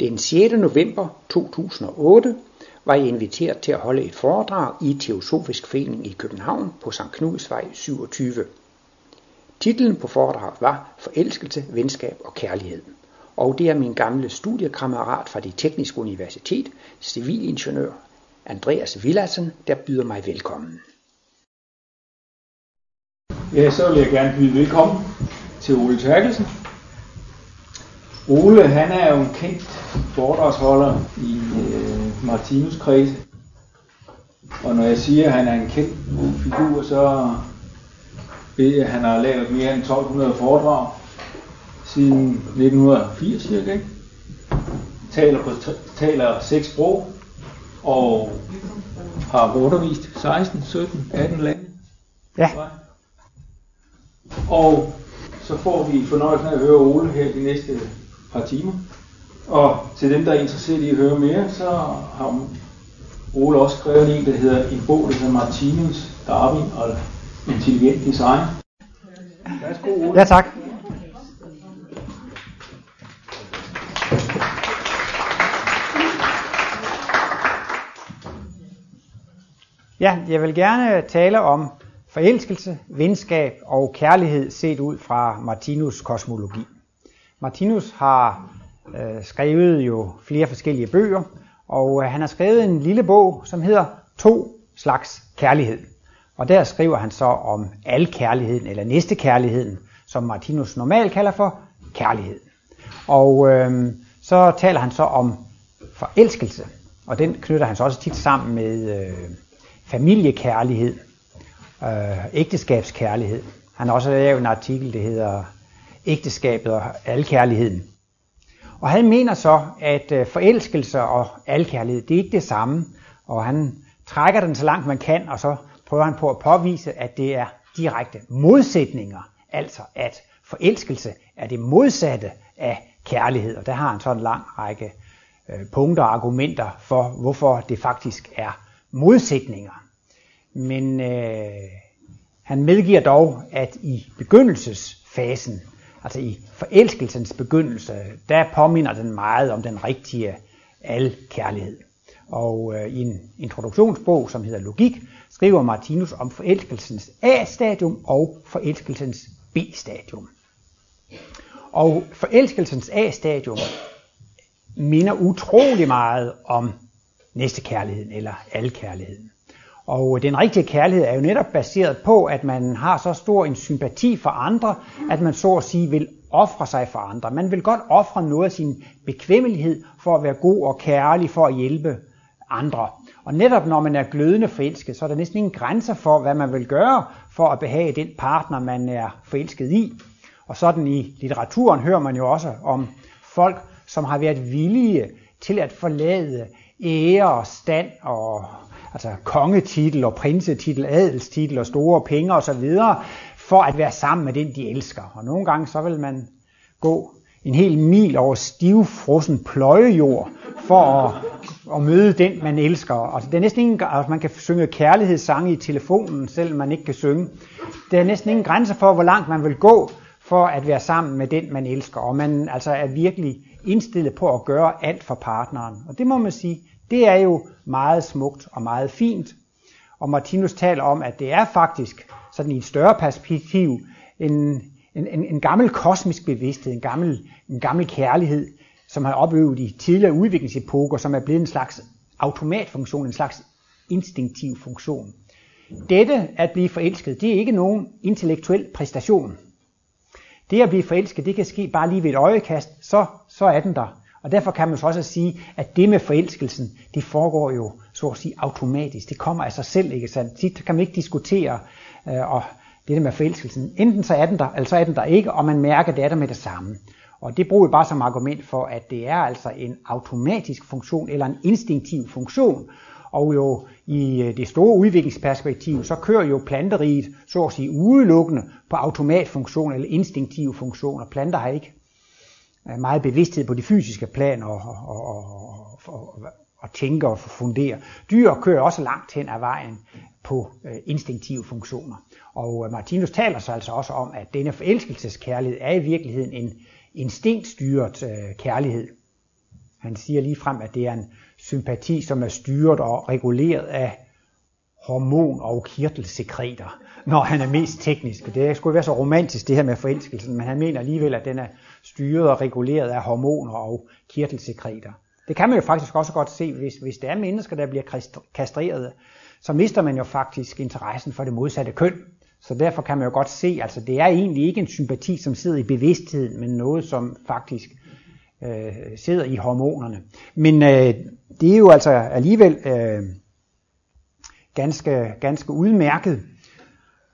Den 6. november 2008 var jeg inviteret til at holde et foredrag i Teosofisk Forening i København på St. Knudsvej 27. Titlen på foredraget var Forelskelse, venskab og kærlighed. Og det er min gamle studiekammerat fra det tekniske universitet, civilingeniør Andreas Villadsen, der byder mig velkommen. Ja, så vil jeg gerne byde velkommen til Ole Terkelsen. Ole, han er jo en kendt foredragsholder i øh, Martinus kredse. Og når jeg siger, at han er en kendt figur, så ved jeg, at han har lavet mere end 1200 foredrag siden 1980 cirka. Taler, på, taler seks sprog og har undervist 16, 17, 18 lande. Ja. Og så får vi fornøjelsen af at høre Ole her de næste par timer. Og til dem, der er interesseret i at høre mere, så har Ole også skrevet en, der hedder en bog, der hedder Martinus, Darwin og Intelligent Design. Værsgo, Ole. Ja, tak. Ja, jeg vil gerne tale om forelskelse, venskab og kærlighed set ud fra Martinus kosmologi. Martinus har øh, skrevet jo flere forskellige bøger, og øh, han har skrevet en lille bog, som hedder To slags kærlighed. Og der skriver han så om alkærligheden, eller næstekærligheden, som Martinus normalt kalder for kærlighed. Og øh, så taler han så om forelskelse, og den knytter han så også tit sammen med øh, familiekærlighed, øh, ægteskabskærlighed. Han har også lavet en artikel, der hedder Ægteskabet og alkærligheden. Og han mener så, at øh, forelskelse og alkærlighed, det er ikke det samme, og han trækker den så langt man kan, og så prøver han på at påvise, at det er direkte modsætninger, altså at forelskelse er det modsatte af kærlighed, og der har han så en lang række øh, punkter og argumenter for, hvorfor det faktisk er modsætninger. Men øh, han medgiver dog, at i begyndelsesfasen, altså i forelskelsens begyndelse, der påminner den meget om den rigtige alkærlighed. Og øh, i en introduktionsbog, som hedder Logik, skriver Martinus om forelskelsens A-stadium og forelskelsens B-stadium. Og forelskelsens A-stadium minder utrolig meget om næstekærligheden eller alkærligheden. Og den rigtige kærlighed er jo netop baseret på, at man har så stor en sympati for andre, at man så at sige vil ofre sig for andre. Man vil godt ofre noget af sin bekvemmelighed for at være god og kærlig, for at hjælpe andre. Og netop når man er glødende forelsket, så er der næsten ingen grænser for, hvad man vil gøre for at behage den partner, man er forelsket i. Og sådan i litteraturen hører man jo også om folk, som har været villige til at forlade ære og stand og altså kongetitel og prinsetitel, adelstitel og store penge osv., for at være sammen med den, de elsker. Og nogle gange så vil man gå en hel mil over stivfrossen pløjejord for at, at møde den, man elsker. Altså, det er næsten ingen, altså, man kan synge kærlighedssange i telefonen, selvom man ikke kan synge. Der er næsten ingen grænser for, hvor langt man vil gå for at være sammen med den, man elsker. Og man altså er virkelig indstillet på at gøre alt for partneren. Og det må man sige, det er jo meget smukt og meget fint. Og Martinus taler om, at det er faktisk sådan i et større perspektiv en, en, en, en gammel kosmisk bevidsthed, en gammel, en gammel kærlighed, som har opøvet i tidligere udviklingsepoker, som er blevet en slags automatfunktion, en slags instinktiv funktion. Dette at blive forelsket, det er ikke nogen intellektuel præstation. Det at blive forelsket, det kan ske bare lige ved et øjekast, så, så er den der. Og derfor kan man så også sige, at det med forelskelsen, det foregår jo så at sige automatisk. Det kommer af sig selv, ikke sandt? Tit kan man ikke diskutere, øh, og det der med forelskelsen. Enten så er den der, eller så er den der ikke, og man mærker, at det er der med det samme. Og det bruger vi bare som argument for, at det er altså en automatisk funktion, eller en instinktiv funktion. Og jo i øh, det store udviklingsperspektiv, så kører jo planteriget, så at sige, udelukkende på automatfunktion eller instinktive funktioner. Planter har ikke Øh, meget bevidsthed på de fysiske plan og, og, og, og, og, og tænker og funderer. Dyr kører også langt hen ad vejen på øh, instinktive funktioner. Og øh, Martinus taler så altså også om, at denne forelskelseskærlighed er i virkeligheden en instinktstyret øh, kærlighed. Han siger lige frem, at det er en sympati, som er styret og reguleret af hormon- og kirtelsekreter, når han er mest teknisk. Det skulle være så romantisk, det her med forelskelsen, men han mener alligevel, at den er styret og reguleret af hormoner og kirtelsekreter. Det kan man jo faktisk også godt se, hvis, hvis det er mennesker, der bliver kastreret, så mister man jo faktisk interessen for det modsatte køn. Så derfor kan man jo godt se, altså det er egentlig ikke en sympati, som sidder i bevidstheden, men noget, som faktisk øh, sidder i hormonerne. Men øh, det er jo altså alligevel øh, ganske, ganske udmærket.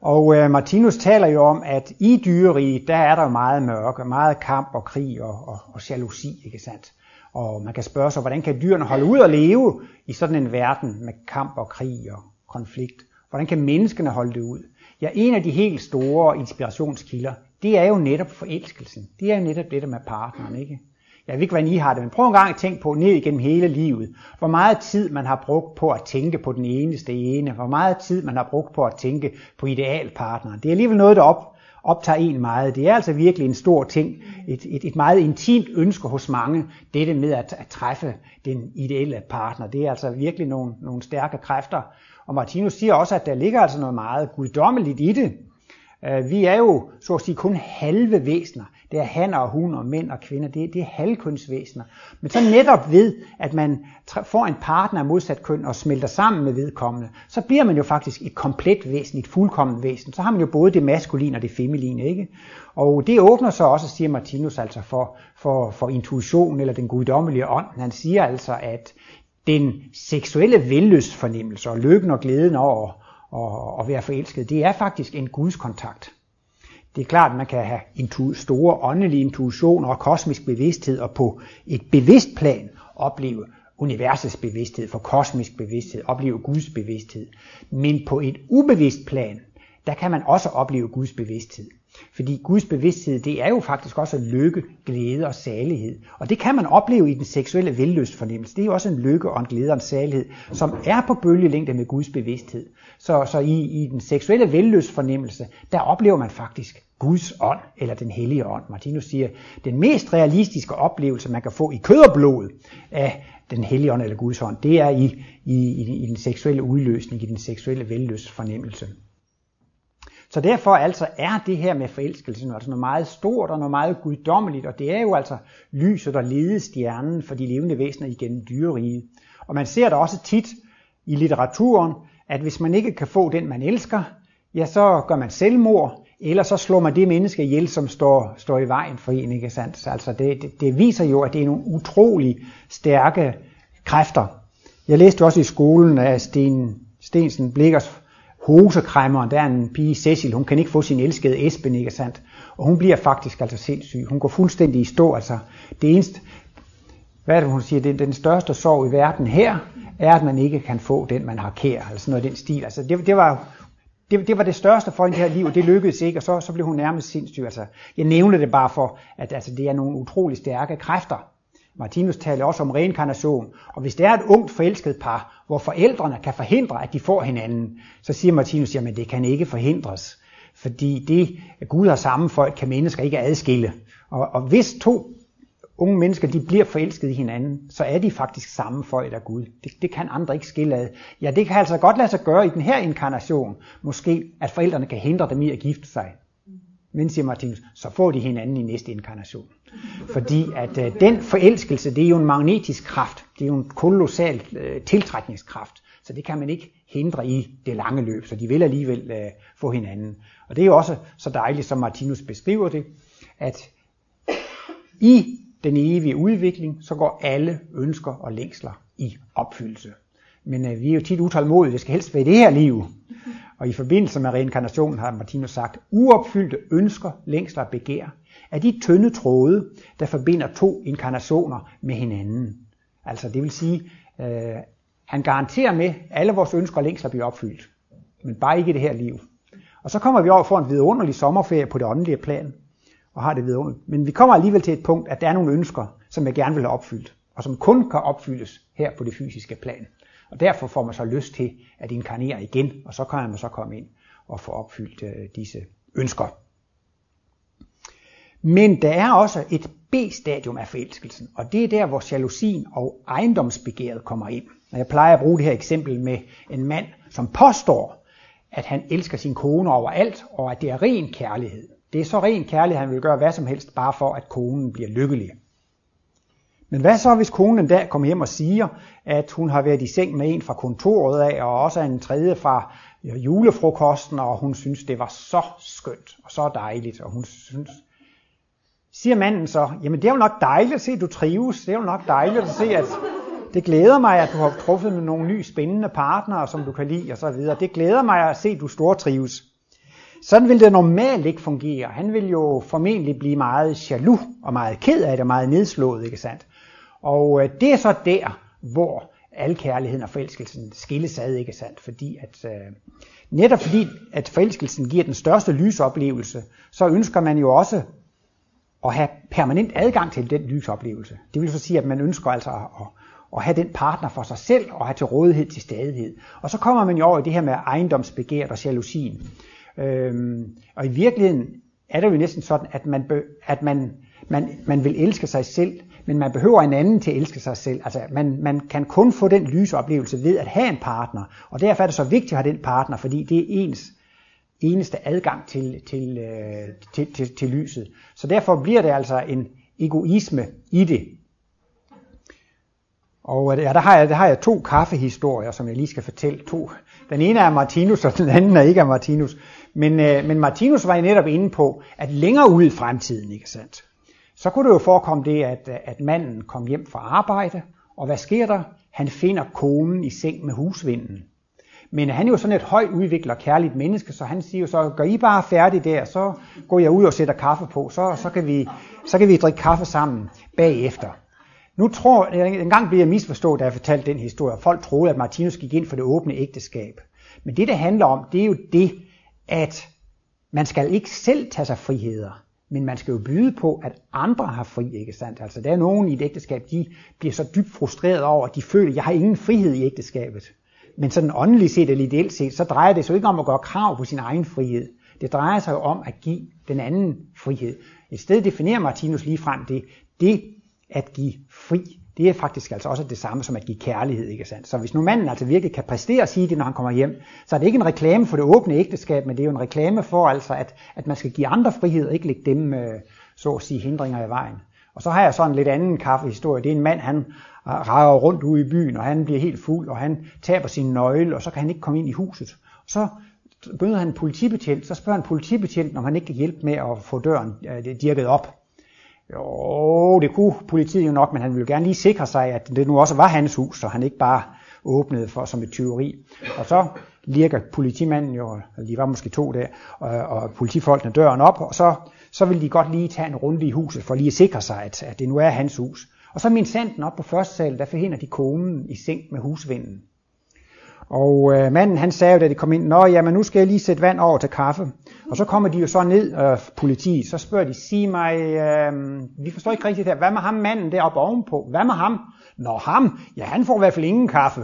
Og øh, Martinus taler jo om, at i dyreriget, der er der meget mørke, meget kamp og krig og, og, og jalousi, ikke sandt? Og man kan spørge sig, hvordan kan dyrene holde ud at leve i sådan en verden med kamp og krig og konflikt? Hvordan kan menneskene holde det ud? Ja, en af de helt store inspirationskilder, det er jo netop forelskelsen. Det er jo netop det der med partneren, ikke? Jeg ved ikke, hvordan I har det, men prøv en gang at tænke på ned igennem hele livet. Hvor meget tid man har brugt på at tænke på den eneste ene. Hvor meget tid man har brugt på at tænke på idealpartneren. Det er alligevel noget, der op, optager en meget. Det er altså virkelig en stor ting. Et, et, et meget intimt ønske hos mange. Dette med at, at træffe den ideelle partner. Det er altså virkelig nogle, nogle stærke kræfter. Og Martinus siger også, at der ligger altså noget meget guddommeligt i det. Øh, vi er jo, så at sige, kun halve væsener. Det er hanner og hunder, mænd og kvinder. Det, det er halvkønsvæsener. Men så netop ved, at man får en partner af modsat køn og smelter sammen med vedkommende, så bliver man jo faktisk et komplet væsen, et fuldkomment væsen. Så har man jo både det maskuline og det feminine, ikke? Og det åbner så også, siger Martinus, altså for, for, for intuition eller den guddommelige ånd. Han siger altså, at den seksuelle vellystfornemmelse og lykken og glæden over og, at være forelsket, det er faktisk en Guds kontakt. Det er klart, at man kan have intu- store åndelige intuitioner og kosmisk bevidsthed, og på et bevidst plan opleve universets bevidsthed, for kosmisk bevidsthed, opleve Guds bevidsthed. Men på et ubevidst plan, der kan man også opleve Guds bevidsthed. Fordi Guds bevidsthed, det er jo faktisk også lykke, glæde og salighed. Og det kan man opleve i den seksuelle vellystfornemmelse. Det er jo også en lykke og en glæde og en salighed, som er på bølgelængde med Guds bevidsthed. Så, så i, i den seksuelle vellystfornemmelse, der oplever man faktisk Guds ånd, eller den hellige ånd. Martinus siger, den mest realistiske oplevelse, man kan få i kød og blod af den hellige ånd eller Guds ånd, det er i, i, i, i den seksuelle udløsning, i den seksuelle vellystfornemmelse. Så derfor altså er det her med forelskelsen altså noget meget stort og noget meget guddommeligt, og det er jo altså lyset, der leder stjernen for de levende væsener igennem dyreriget. Og man ser det også tit i litteraturen, at hvis man ikke kan få den, man elsker, ja, så gør man selvmord, eller så slår man det menneske ihjel, som står, står i vejen for en, ikke sandt? Altså det, det, det viser jo, at det er nogle utrolig stærke kræfter. Jeg læste også i skolen af Sten, Stensen Blikkers hosekræmmeren, der er en pige, Cecil, hun kan ikke få sin elskede Esben, ikke sandt? Og hun bliver faktisk altså sindssyg. Hun går fuldstændig i stå, altså det eneste, hvad er det, hun siger, det er den største sorg i verden her, er, at man ikke kan få den, man har kær, eller sådan noget den stil. Altså det, det var det, det var det største for hende det her liv, og det lykkedes ikke, og så, så blev hun nærmest sindssyg. Altså, jeg nævner det bare for, at altså, det er nogle utrolig stærke kræfter. Martinus taler også om reinkarnation, og hvis det er et ungt forelsket par, hvor forældrene kan forhindre, at de får hinanden, så siger Martinus, jamen det kan ikke forhindres. Fordi det, at Gud har samme folk, kan mennesker ikke adskille. Og, og hvis to unge mennesker de bliver forelsket i hinanden, så er de faktisk samme folk af Gud. Det, det kan andre ikke skille ad. Ja, det kan altså godt lade sig gøre i den her inkarnation, måske at forældrene kan hindre dem i at gifte sig. Men siger Martinus, så får de hinanden i næste inkarnation. Fordi at øh, den forelskelse, det er jo en magnetisk kraft. Det er jo en kolossal øh, tiltrækningskraft. Så det kan man ikke hindre i det lange løb. Så de vil alligevel øh, få hinanden. Og det er jo også så dejligt, som Martinus beskriver det, at i den evige udvikling, så går alle ønsker og længsler i opfyldelse. Men øh, vi er jo tit utålmodige, det skal helst være i det her liv. Og i forbindelse med reinkarnationen har Martinus sagt, uopfyldte ønsker, længsler og begær er de tynde tråde, der forbinder to inkarnationer med hinanden. Altså det vil sige, øh, han garanterer med, at alle vores ønsker og længsler bliver opfyldt. Men bare ikke i det her liv. Og så kommer vi over for en vidunderlig sommerferie på det åndelige plan og har det vidunderligt. Men vi kommer alligevel til et punkt, at der er nogle ønsker, som jeg gerne vil have opfyldt, og som kun kan opfyldes her på det fysiske plan. Og derfor får man så lyst til at inkarnere igen, og så kan man så komme ind og få opfyldt øh, disse ønsker. Men der er også et B-stadium af forelskelsen, og det er der, hvor jalousien og ejendomsbegæret kommer ind. Og jeg plejer at bruge det her eksempel med en mand, som påstår, at han elsker sin kone overalt, og at det er ren kærlighed. Det er så ren kærlighed, han vil gøre hvad som helst, bare for at konen bliver lykkelig. Men hvad så, hvis konen en dag kommer hjem og siger, at hun har været i seng med en fra kontoret af, og også en tredje fra julefrokosten, og hun synes, det var så skønt og så dejligt, og hun synes, siger manden så, jamen det er jo nok dejligt at se, at du trives, det er jo nok dejligt at se, at det glæder mig, at du har truffet med nogle nye spændende partnere, som du kan lide og så videre. Det glæder mig at se, at du stortrives. Sådan vil det normalt ikke fungere. Han vil jo formentlig blive meget jaloux og meget ked af det, meget nedslået, ikke sandt? Og øh, det er så der, hvor al kærligheden og forelskelsen skilles ad, ikke sandt? Fordi at, øh, netop fordi, at forelskelsen giver den største lysoplevelse, så ønsker man jo også at have permanent adgang til den lysoplevelse. Det vil så sige, at man ønsker altså at, at have den partner for sig selv og have til rådighed til stadighed. Og så kommer man jo over i det her med ejendomsbegæret og jalousien. Øhm, og i virkeligheden er det jo næsten sådan, at man, at man, man, man vil elske sig selv, men man behøver en anden til at elske sig selv. Altså man, man kan kun få den lyse oplevelse ved at have en partner, og derfor er det så vigtigt at have den partner, fordi det er ens eneste adgang til, til, øh, til, til, til lyset. Så derfor bliver det altså en egoisme i det. Og øh, ja, der, har jeg, der har jeg to kaffehistorier, som jeg lige skal fortælle. To. Den ene er Martinus, og den anden er ikke af Martinus. Men, øh, men Martinus var netop inde på, at længere ude i fremtiden, ikke sandt? Så kunne det jo forekomme det, at, at manden kom hjem fra arbejde, og hvad sker der? Han finder konen i seng med husvinden. Men han er jo sådan et højt udvikler kærligt menneske, så han siger jo så, gør I bare færdig der, så går jeg ud og sætter kaffe på, så, så, kan, vi, så kan vi drikke kaffe sammen bagefter. Nu tror jeg, en gang blev jeg misforstået, da jeg fortalte den historie. Folk troede, at Martinus gik ind for det åbne ægteskab. Men det, det handler om, det er jo det, at man skal ikke selv tage sig friheder. Men man skal jo byde på, at andre har fri, ikke sandt? Altså der er nogen i et ægteskab, de bliver så dybt frustreret over, at de føler, at jeg har ingen frihed i ægteskabet. Men sådan åndeligt set eller ideelt set, så drejer det sig jo ikke om at gøre krav på sin egen frihed. Det drejer sig jo om at give den anden frihed. Et sted definerer Martinus lige frem det, det at give fri, det er faktisk altså også det samme som at give kærlighed, ikke sandt? Så hvis nu manden altså virkelig kan præstere og sige det, når han kommer hjem, så er det ikke en reklame for det åbne ægteskab, men det er jo en reklame for altså, at, at man skal give andre frihed, og ikke lægge dem, øh, så at sige, hindringer i vejen. Og så har jeg sådan en lidt anden kaffehistorie. Det er en mand, han øh, rager rundt ude i byen, og han bliver helt fuld, og han taber sin nøgle, og så kan han ikke komme ind i huset. Og så begynder han en politibetjent, så spørger han politibetjenten, om han ikke kan hjælpe med at få døren øh, dirket op. Jo, det kunne politiet jo nok, men han ville gerne lige sikre sig, at det nu også var hans hus, så han ikke bare åbnede for som et tyveri. Og så lirker politimanden jo, de var måske to der, og, og politifolkene døren op, og så, så ville de godt lige tage en runde i huset, for lige at sikre sig, at, at det nu er hans hus. Og så min sanden op på første sal, der forhindrer de konen i seng med husvinden. Og øh, manden han sagde jo, da de kom ind, Nå jamen nu skal jeg lige sætte vand over til kaffe. Og så kommer de jo så ned, øh, politiet, så spørger de, sig mig, øh, vi forstår ikke rigtigt her, hvad med ham manden deroppe ovenpå? Hvad med ham? Nå ham, ja han får i hvert fald ingen kaffe.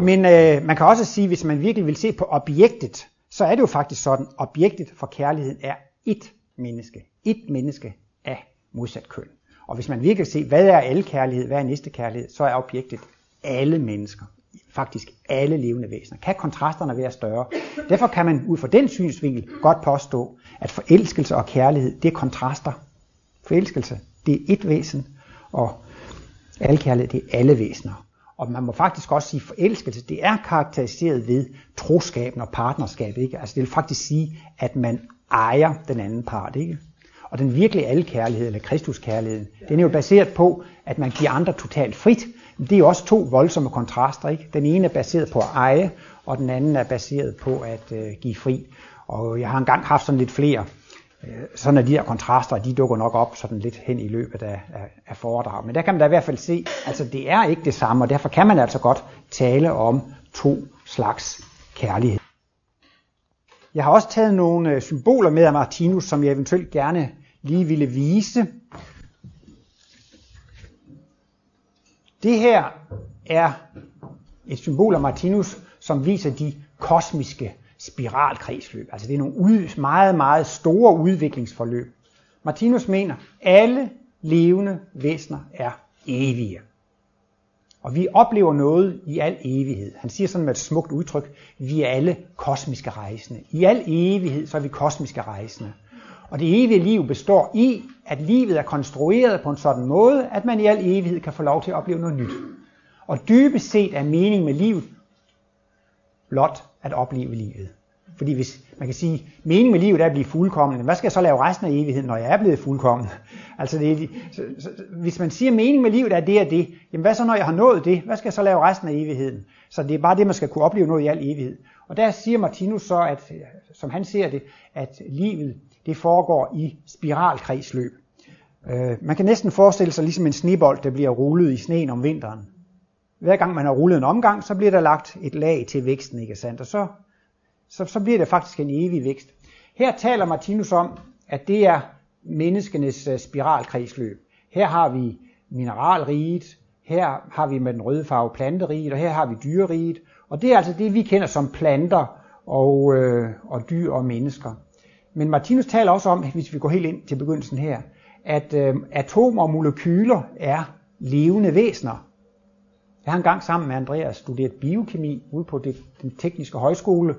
Men øh, man kan også sige, hvis man virkelig vil se på objektet, så er det jo faktisk sådan, objektet for kærligheden er et menneske. Et menneske af modsat køn. Og hvis man virkelig ser, hvad er alle kærlighed, hvad er næste kærlighed, så er objektet alle mennesker. Faktisk alle levende væsener. Kan kontrasterne være større? Derfor kan man ud fra den synsvinkel godt påstå, at forelskelse og kærlighed, det er kontraster. Forelskelse, det er et væsen, og alle kærlighed, det er alle væsener. Og man må faktisk også sige, at forelskelse, det er karakteriseret ved troskaben og partnerskab. Ikke? Altså det vil faktisk sige, at man ejer den anden part. Ikke? Og den virkelige alkærlighed, eller Kristuskærligheden, den er jo baseret på, at man giver andre totalt frit. Det er jo også to voldsomme kontraster. Ikke? Den ene er baseret på at eje, og den anden er baseret på at øh, give fri. Og jeg har engang haft sådan lidt flere. Øh, sådan at de her kontraster, de dukker nok op sådan lidt hen i løbet af, af, af foredrag. Men der kan man da i hvert fald se, altså det er ikke det samme, og derfor kan man altså godt tale om to slags kærlighed. Jeg har også taget nogle øh, symboler med af Martinus, som jeg eventuelt gerne lige ville vise. Det her er et symbol af Martinus, som viser de kosmiske spiralkredsløb. Altså det er nogle ud, meget, meget store udviklingsforløb. Martinus mener, at alle levende væsener er evige. Og vi oplever noget i al evighed. Han siger sådan med et smukt udtryk, vi er alle kosmiske rejsende. I al evighed så er vi kosmiske rejsende. Og det evige liv består i, at livet er konstrueret på en sådan måde, at man i al evighed kan få lov til at opleve noget nyt. Og dybest set er mening med livet blot at opleve livet. Fordi hvis man kan sige, meningen med livet er at blive fuldkommen, hvad skal jeg så lave resten af evigheden, når jeg er blevet fuldkommen? Altså det, så, så, hvis man siger, at meningen med livet er det og det, jamen hvad så når jeg har nået det? Hvad skal jeg så lave resten af evigheden? Så det er bare det, man skal kunne opleve noget i al evighed. Og der siger Martinus så, at, som han ser det, at livet det foregår i spiralkredsløb. Øh, man kan næsten forestille sig ligesom en snebold, der bliver rullet i sneen om vinteren. Hver gang man har rullet en omgang, så bliver der lagt et lag til væksten, ikke sandt? Og så, så, så bliver det faktisk en evig vækst. Her taler Martinus om, at det er menneskenes øh, spiralkredsløb. Her har vi mineralriget, her har vi med den røde farve planteriget, og her har vi dyreriget. Og det er altså det, vi kender som planter og, øh, og dyr og mennesker. Men Martinus taler også om, hvis vi går helt ind til begyndelsen her, at øh, atomer og molekyler er levende væsener. Jeg har engang sammen med Andreas studeret biokemi ude på det, den tekniske højskole,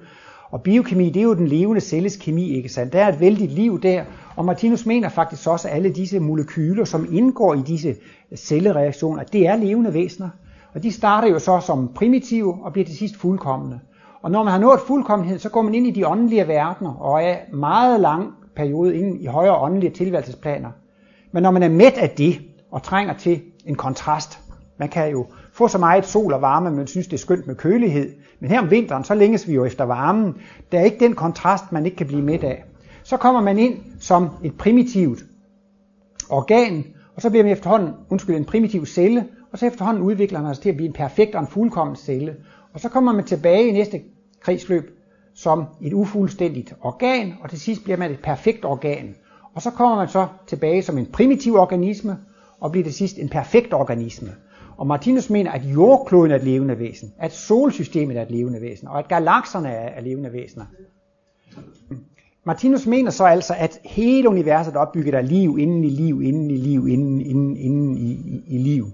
og biokemi, det er jo den levende celles kemi, ikke sandt? Der er et vældigt liv der, og Martinus mener faktisk også, at alle disse molekyler, som indgår i disse cellereaktioner, det er levende væsener. Og de starter jo så som primitive og bliver til sidst fuldkommende. Og når man har nået fuldkommenhed, så går man ind i de åndelige verdener og er meget lang periode inde i højere åndelige tilværelsesplaner. Men når man er mæt af det og trænger til en kontrast, man kan jo få så meget sol og varme, man synes det er skønt med kølighed, men her om vinteren, så længes vi jo efter varmen. Der er ikke den kontrast, man ikke kan blive mæt af. Så kommer man ind som et primitivt organ, og så bliver man efterhånden, undskyld, en primitiv celle, og så efterhånden udvikler man sig til at blive en perfekt og en fuldkommen celle. Og så kommer man tilbage i næste kredsløb som et ufuldstændigt organ, og til sidst bliver man et perfekt organ. Og så kommer man så tilbage som en primitiv organisme, og bliver til sidst en perfekt organisme. Og Martinus mener, at jordkloden er et levende væsen, at solsystemet er et levende væsen, og at galakserne er levende væsener. Martinus mener så altså, at hele universet er opbygget af liv, inden i liv, inden i liv, inden, inden, inden i, i, i liv.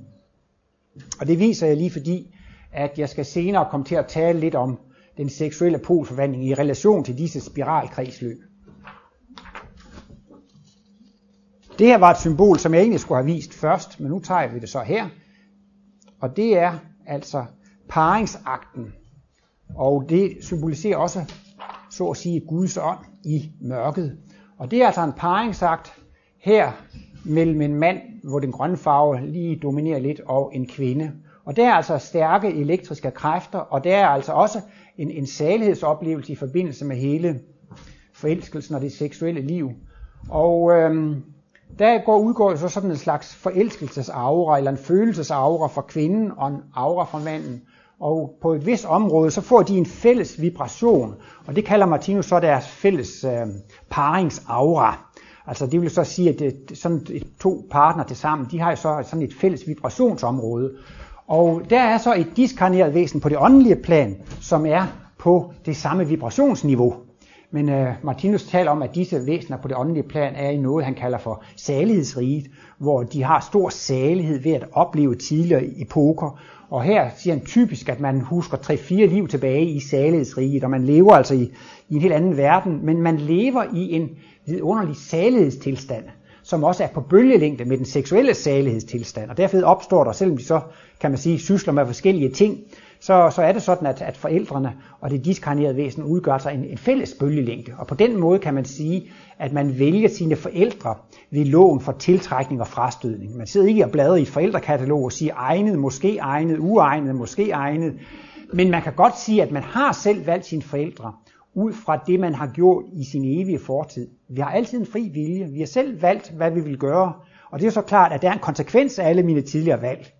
Og det viser jeg lige fordi, at jeg skal senere komme til at tale lidt om den seksuelle polforvandling i relation til disse spiralkredsløb. Det her var et symbol, som jeg egentlig skulle have vist først, men nu tager vi det så her. Og det er altså paringsakten. Og det symboliserer også, så at sige, Guds ånd i mørket. Og det er altså en paringsakt her mellem en mand, hvor den grønne farve lige dominerer lidt, og en kvinde. Og der er altså stærke elektriske kræfter, og der er altså også en, en salighedsoplevelse i forbindelse med hele forelskelsen og det seksuelle liv. Og øhm, der går, udgår så sådan en slags forelskelsesaura, eller en følelsesaura for kvinden og en aura for manden. Og på et vist område, så får de en fælles vibration, og det kalder Martinus så deres fælles øh, paringsaura. Altså det vil så sige, at det, sådan et, to partner til sammen, de har jo så sådan et fælles vibrationsområde. Og der er så et diskarneret væsen på det åndelige plan, som er på det samme vibrationsniveau. Men øh, Martinus taler om, at disse væsener på det åndelige plan er i noget, han kalder for salighedsriget, hvor de har stor salighed ved at opleve tidligere epoker. Og her siger han typisk, at man husker 3-4 liv tilbage i salighedsriget, og man lever altså i, i en helt anden verden, men man lever i en vidunderlig salighedstilstand som også er på bølgelængde med den seksuelle salighedstilstand. Og derfor opstår der, selvom de så, kan man sige, sysler med forskellige ting, så, så er det sådan, at, at forældrene og det diskarnerede væsen udgør sig en, en fælles bølgelængde. Og på den måde kan man sige, at man vælger sine forældre ved loven for tiltrækning og frastødning. Man sidder ikke og bladrer i et forældrekatalog og siger egnet, måske egnet, uegnet, måske egnet. Men man kan godt sige, at man har selv valgt sine forældre ud fra det, man har gjort i sin evige fortid. Vi har altid en fri vilje. Vi har selv valgt, hvad vi vil gøre. Og det er så klart, at der er en konsekvens af alle mine tidligere valg.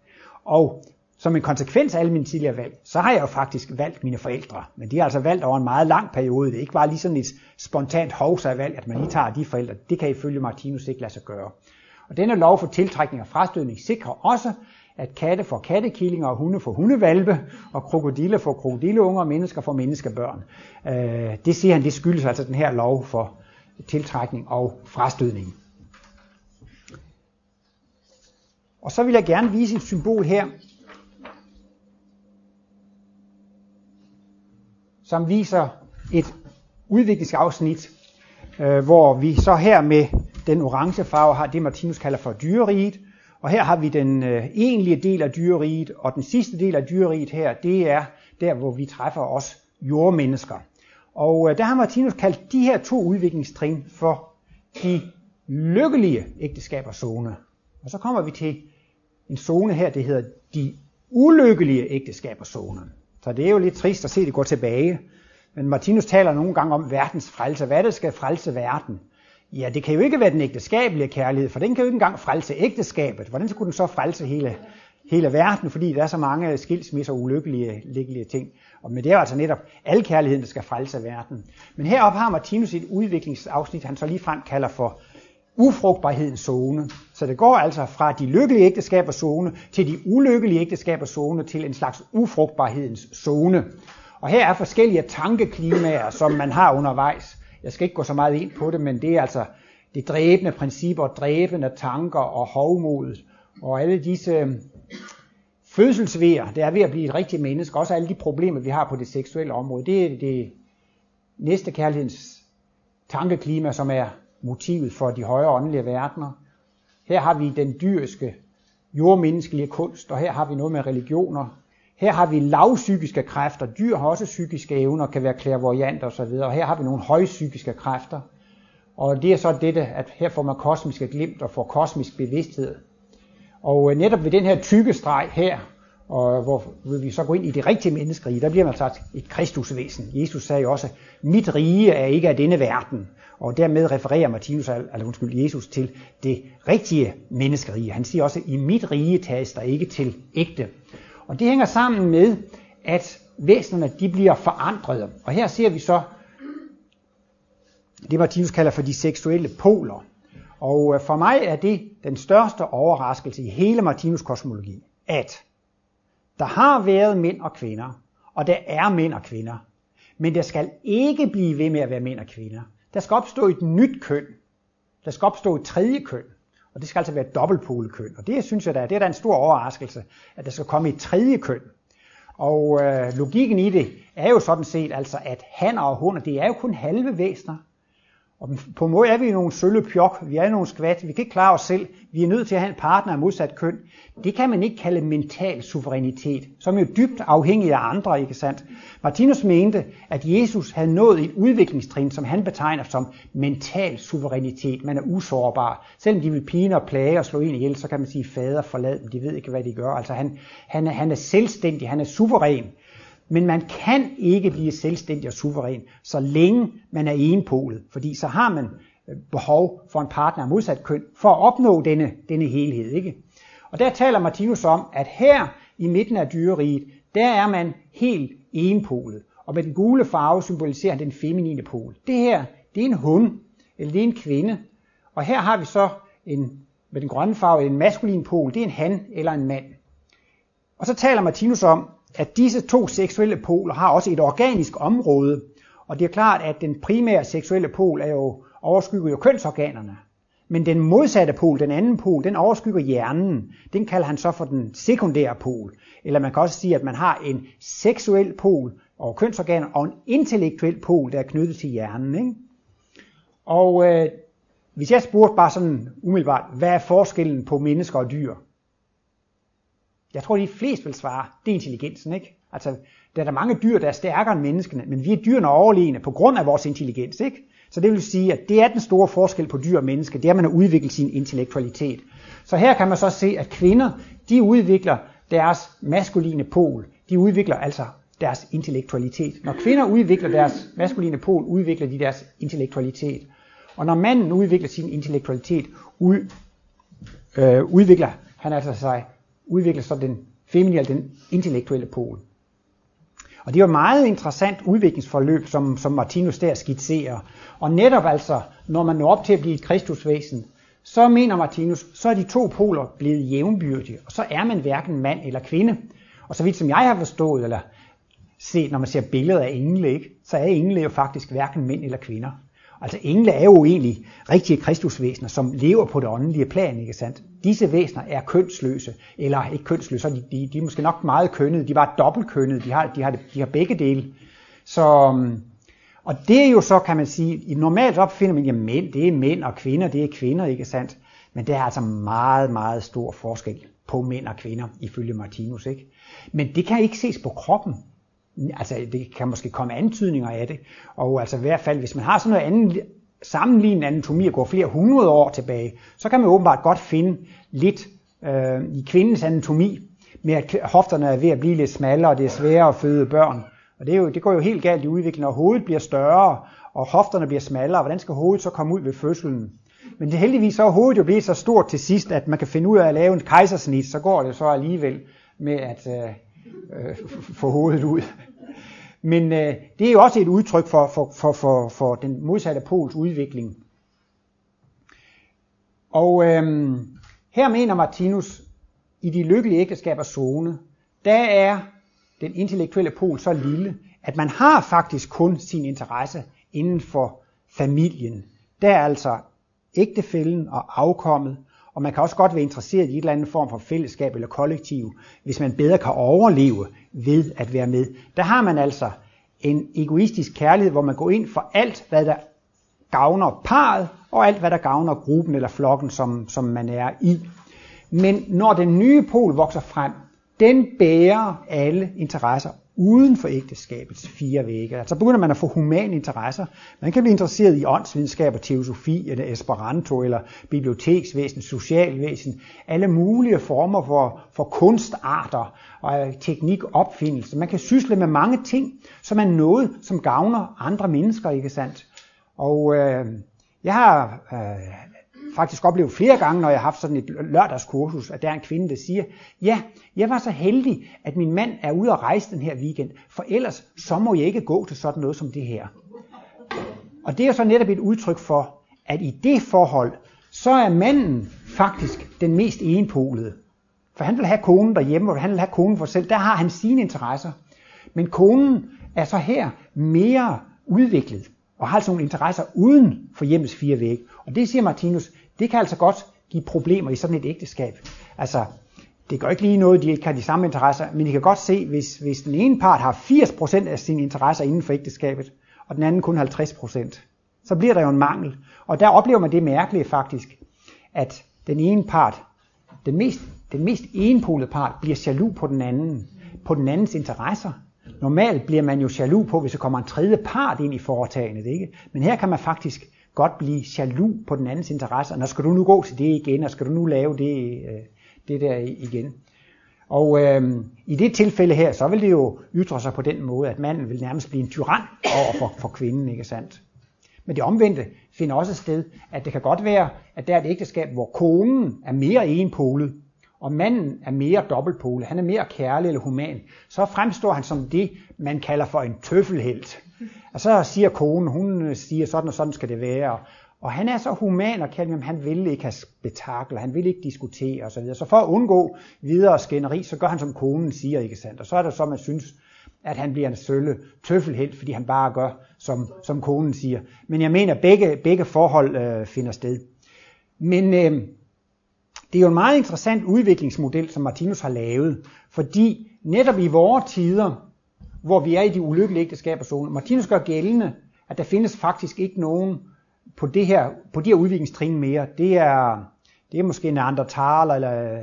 Og som en konsekvens af alle mine tidligere valg, så har jeg jo faktisk valgt mine forældre. Men de har altså valgt over en meget lang periode. Det er ikke bare lige sådan et spontant hovsa-valg, at man lige tager de forældre. Det kan ifølge Martinus ikke lade sig gøre. Og denne lov for tiltrækning og frastødning sikrer også, at katte får kattekillinger, og hunde får hundevalpe, og krokodiller får krokodilleunger, og mennesker får menneskebørn. Øh, det siger han, det skyldes altså den her lov for tiltrækning og frastødning. Og så vil jeg gerne vise et symbol her, som viser et udviklingsafsnit, øh, hvor vi så her med den orange farve har det, Martinus kalder for dyreriget, og her har vi den øh, egentlige del af dyreriet, og den sidste del af dyreriet her, det er der, hvor vi træffer os jordmennesker. Og øh, der har Martinus kaldt de her to udviklingstrin for de lykkelige ægteskabers zone. Og så kommer vi til en zone her, det hedder de ulykkelige ægteskabers zone. Så det er jo lidt trist at se det gå tilbage. Men Martinus taler nogle gange om verdens frelse. Hvad det skal frelse verden? Ja, det kan jo ikke være den ægteskabelige kærlighed, for den kan jo ikke engang frelse ægteskabet. Hvordan skulle den så frelse hele, hele verden, fordi der er så mange skilsmisser og ulykkelige lykkelige ting. Og men det er jo altså netop al kærligheden, der skal frelse verden. Men heroppe har Martinus et udviklingsafsnit, han så lige frem kalder for ufrugtbarhedens zone. Så det går altså fra de lykkelige ægteskabers zone til de ulykkelige ægteskabers zone til en slags ufrugtbarhedens zone. Og her er forskellige tankeklimaer, som man har undervejs. Jeg skal ikke gå så meget ind på det, men det er altså det dræbende principper, dræbende tanker og hovmodet, og alle disse øhm, fødselsvejer, det er ved at blive et rigtigt menneske, også alle de problemer, vi har på det seksuelle område, det er det næste kærlighedens tankeklima, som er motivet for de højere åndelige verdener. Her har vi den dyriske, jordmenneskelige kunst, og her har vi noget med religioner. Her har vi lavpsykiske kræfter. Dyr har også psykiske evner, kan være klærvoyanter osv. Og her har vi nogle højpsykiske kræfter. Og det er så dette, at her får man kosmiske glimt og får kosmisk bevidsthed. Og øh, netop ved den her tykke streg her, og hvor vi så går ind i det rigtige menneskerige, der bliver man sagt et kristusvæsen. Jesus sagde jo også, mit rige er ikke af denne verden. Og dermed refererer Martinus, eller undskyld, Jesus til det rigtige menneskerige. Han siger også, i mit rige tages der ikke til ægte. Og det hænger sammen med, at væsenerne de bliver forandret. Og her ser vi så det, Martinus kalder for de seksuelle poler. Og øh, for mig er det den største overraskelse i hele Martinus kosmologi, at der har været mænd og kvinder, og der er mænd og kvinder, men der skal ikke blive ved med at være mænd og kvinder. Der skal opstå et nyt køn. Der skal opstå et tredje køn. Og det skal altså være et. Og det synes jeg da, det er da en stor overraskelse, at der skal komme et tredje køn. Og øh, logikken i det er jo sådan set altså, at han og hun, det er jo kun halve væsener. Og på en måde er vi nogle sølle pjok, vi er nogle skvat, vi kan ikke klare os selv, vi er nødt til at have en partner af modsat køn. Det kan man ikke kalde mental suverænitet, som er jo dybt afhængig af andre, ikke sandt? Martinus mente, at Jesus havde nået et udviklingstrin, som han betegner som mental suverænitet. Man er usårbar. Selvom de vil pine og plage og slå en ihjel, så kan man sige, fader forlad dem, de ved ikke, hvad de gør. Altså han, han, er, han er selvstændig, han er suveræn. Men man kan ikke blive selvstændig og suveræn, så længe man er enpolet, fordi så har man øh, behov for en partner af modsat køn, for at opnå denne, denne helhed. Ikke? Og der taler Martinus om, at her i midten af dyreriget, der er man helt enpolet. Og med den gule farve symboliserer han den feminine pol. Det her, det er en hund, eller det er en kvinde. Og her har vi så en, med den grønne farve en maskulin pol, det er en han eller en mand. Og så taler Martinus om, at disse to seksuelle poler har også et organisk område, og det er klart, at den primære seksuelle pol er jo, overskygger jo kønsorganerne. Men den modsatte pol, den anden pol, den overskygger hjernen. Den kalder han så for den sekundære pol. Eller man kan også sige, at man har en seksuel pol over kønsorganer og en intellektuel pol, der er knyttet til hjernen. Ikke? Og øh, hvis jeg spurgte bare sådan umiddelbart, hvad er forskellen på mennesker og dyr? Jeg tror, de fleste vil svare, det er intelligensen, ikke? Altså, der er der mange dyr, der er stærkere end menneskene, men vi er dyrene overlegne på grund af vores intelligens, ikke? Så det vil sige, at det er den store forskel på dyr og menneske, det er, at man har udviklet sin intellektualitet. Så her kan man så se, at kvinder, de udvikler deres maskuline pol. De udvikler altså deres intellektualitet. Når kvinder udvikler deres maskuline pol, udvikler de deres intellektualitet. Og når manden udvikler sin intellektualitet, ud, øh, udvikler han altså sig udvikler så den feminine, den intellektuelle pol. Og det er jo et meget interessant udviklingsforløb, som, som Martinus der skitserer. Og netop altså, når man når op til at blive et kristusvæsen, så mener Martinus, så er de to poler blevet jævnbyrdige, og så er man hverken mand eller kvinde. Og så vidt som jeg har forstået, eller set, når man ser billeder af engle, ikke, så er engle jo faktisk hverken mænd eller kvinder. Altså engle er jo egentlig rigtige kristusvæsener, som lever på det åndelige plan, ikke sandt? Disse væsener er kønsløse, eller ikke kønsløse, de, de, de er måske nok meget kønnede, de var dobbeltkønnede, de har, de har, de har begge dele. Så, øhm, og det er jo så, kan man sige, normalt opfinder man, at mænd, det er mænd, og kvinder, det er kvinder, ikke sandt? Men der er altså meget, meget stor forskel på mænd og kvinder, ifølge Martinus, ikke? Men det kan ikke ses på kroppen altså det kan måske komme antydninger af det, og altså i hvert fald, hvis man har sådan noget andet sammenlignende anatomi og går flere hundrede år tilbage, så kan man åbenbart godt finde lidt øh, i kvindens anatomi, med at hofterne er ved at blive lidt smallere, og det er sværere at føde børn. Og det, er jo, det går jo helt galt i udviklingen, når hovedet bliver større, og hofterne bliver smallere. Hvordan skal hovedet så komme ud ved fødslen? Men det heldigvis så er hovedet jo blevet så stort til sidst, at man kan finde ud af at lave en kejsersnit, så går det så alligevel med at øh, øh, få hovedet ud. Men øh, det er jo også et udtryk for, for, for, for, for den modsatte pols udvikling. Og øh, her mener Martinus, i de lykkelige ægteskabers zone, der er den intellektuelle pol så lille, at man har faktisk kun sin interesse inden for familien. Der er altså ægtefælden og afkommet, og man kan også godt være interesseret i et eller andet form for fællesskab eller kollektiv, hvis man bedre kan overleve ved at være med. Der har man altså en egoistisk kærlighed, hvor man går ind for alt, hvad der gavner parret, og alt, hvad der gavner gruppen eller flokken, som, som man er i. Men når den nye pol vokser frem, den bærer alle interesser uden for ægteskabets fire vægge. Altså begynder man at få humane interesser. Man kan blive interesseret i åndsvidenskab og teosofi, eller esperanto, eller biblioteksvæsen, socialvæsen, alle mulige former for, for kunstarter og øh, teknik, opfindelse. Man kan sysle med mange ting, som er noget, som gavner andre mennesker, ikke sandt? Og øh, jeg har øh, faktisk oplevet flere gange, når jeg har haft sådan et lørdagskursus, at der er en kvinde, der siger, ja, jeg var så heldig, at min mand er ude at rejse den her weekend, for ellers så må jeg ikke gå til sådan noget som det her. Og det er jo så netop et udtryk for, at i det forhold, så er manden faktisk den mest enpolede. For han vil have konen derhjemme, og han vil have konen for selv. Der har han sine interesser. Men konen er så her mere udviklet, og har altså nogle interesser uden for hjemmets fire vægge. Og det siger Martinus, det kan altså godt give problemer i sådan et ægteskab. Altså, det gør ikke lige noget, de ikke har de samme interesser, men I kan godt se, hvis, hvis den ene part har 80% af sine interesser inden for ægteskabet, og den anden kun 50%, så bliver der jo en mangel. Og der oplever man det mærkelige faktisk, at den ene part, den mest, den mest enpolede part, bliver jaloux på den anden, på den andens interesser. Normalt bliver man jo jaloux på, hvis der kommer en tredje part ind i foretagendet, ikke? Men her kan man faktisk godt blive jaloux på den andens interesse, og når skal du nu gå til det igen, og skal du nu lave det, øh, det der igen. Og øh, i det tilfælde her, så vil det jo ytre sig på den måde, at manden vil nærmest blive en tyran over for, for kvinden, ikke sandt? Men det omvendte finder også sted, at det kan godt være, at der er et ægteskab, hvor konen er mere enpolet, og manden er mere dobbeltpolet, han er mere kærlig eller human, så fremstår han som det, man kalder for en tøffelhelt. Og så siger konen, hun siger, sådan og sådan skal det være. Og han er så human og kaldt, han vil ikke have spektakler, han vil ikke diskutere osv. Så for at undgå videre skænderi, så gør han som konen siger, ikke sandt? Og så er det så, man synes, at han bliver en sølle tøffelhelt, fordi han bare gør, som, som konen siger. Men jeg mener, at begge, begge forhold øh, finder sted. Men øh, det er jo en meget interessant udviklingsmodel, som Martinus har lavet, fordi netop i vores tider, hvor vi er i de ulykkelige ægteskaber, Martinus gør gældende, at der findes faktisk ikke nogen på, det her, på de her udviklingstrin mere. Det er, det er måske neandertaler eller øh,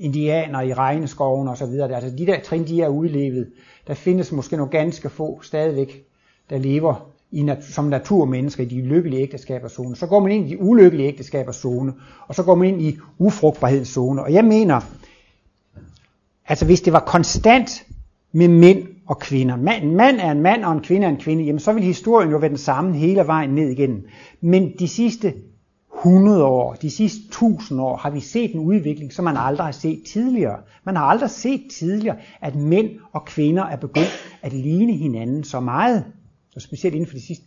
indianer i regneskoven osv. Altså de der trin, de er udlevet. Der findes måske nogle ganske få stadigvæk, der lever i nat- som naturmennesker i de lykkelige ægteskaberzone. Så går man ind i de ulykkelige ægteskaberzone, og så går man ind i ufrugtbarhedszone. Og jeg mener, altså hvis det var konstant med mænd og kvinder. En mand er en mand, og en kvinde er en kvinde. Jamen så vil historien jo være den samme hele vejen ned igen. Men de sidste 100 år, de sidste 1000 år, har vi set en udvikling, som man aldrig har set tidligere. Man har aldrig set tidligere, at mænd og kvinder er begyndt at ligne hinanden så meget. Og specielt inden for de sidste.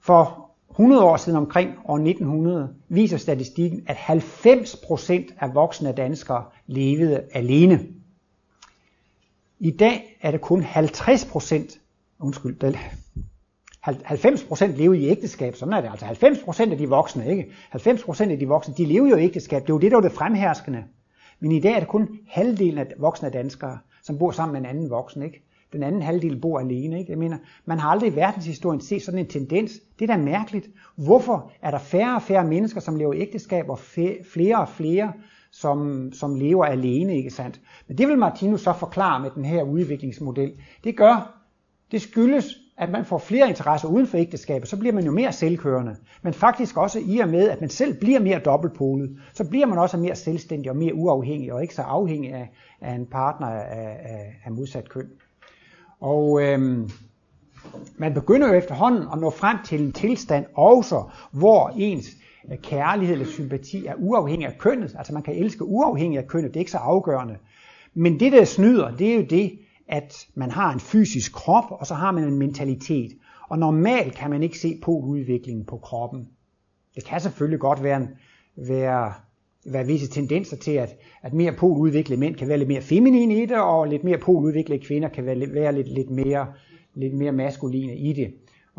For 100 år siden omkring år 1900 viser statistikken, at 90% af voksne danskere levede alene. I dag er det kun 50%, undskyld, 90% lever i ægteskab, sådan er det altså. 90% af de voksne, ikke? 90% af de voksne, de lever jo i ægteskab. Det er jo det, der er det fremherskende. Men i dag er det kun halvdelen af voksne danskere, som bor sammen med en anden voksen, ikke? Den anden halvdel bor alene, ikke? Jeg mener, man har aldrig i verdenshistorien set sådan en tendens. Det er da mærkeligt. Hvorfor er der færre og færre mennesker, som lever i ægteskab, og flere og flere, som, som lever alene, ikke sandt? Men det vil Martinus så forklare med den her udviklingsmodel. Det gør, det skyldes, at man får flere interesser uden for ægteskabet, så bliver man jo mere selvkørende. Men faktisk også i og med, at man selv bliver mere dobbeltpolet, så bliver man også mere selvstændig og mere uafhængig, og ikke så afhængig af, af en partner af, af, af modsat køn. Og øhm, man begynder jo efterhånden at nå frem til en tilstand også, hvor ens øh, kærlighed eller sympati er uafhængig af kønnet. Altså man kan elske uafhængig af kønnet, det er ikke så afgørende. Men det der snyder, det er jo det, at man har en fysisk krop, og så har man en mentalitet. Og normalt kan man ikke se på udviklingen på kroppen. Det kan selvfølgelig godt være, en, være, være visse tendenser til, at, at mere poludviklede mænd kan være lidt mere feminine i det, og lidt mere poludviklede kvinder kan være, være lidt, lidt, mere, lidt mere maskuline i det.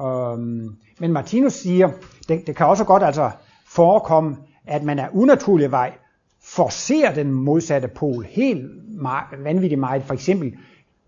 Um, men Martinus siger, det, det kan også godt altså forekomme, at man er unaturlig vej forser den modsatte pol helt meget, vanvittigt meget. For eksempel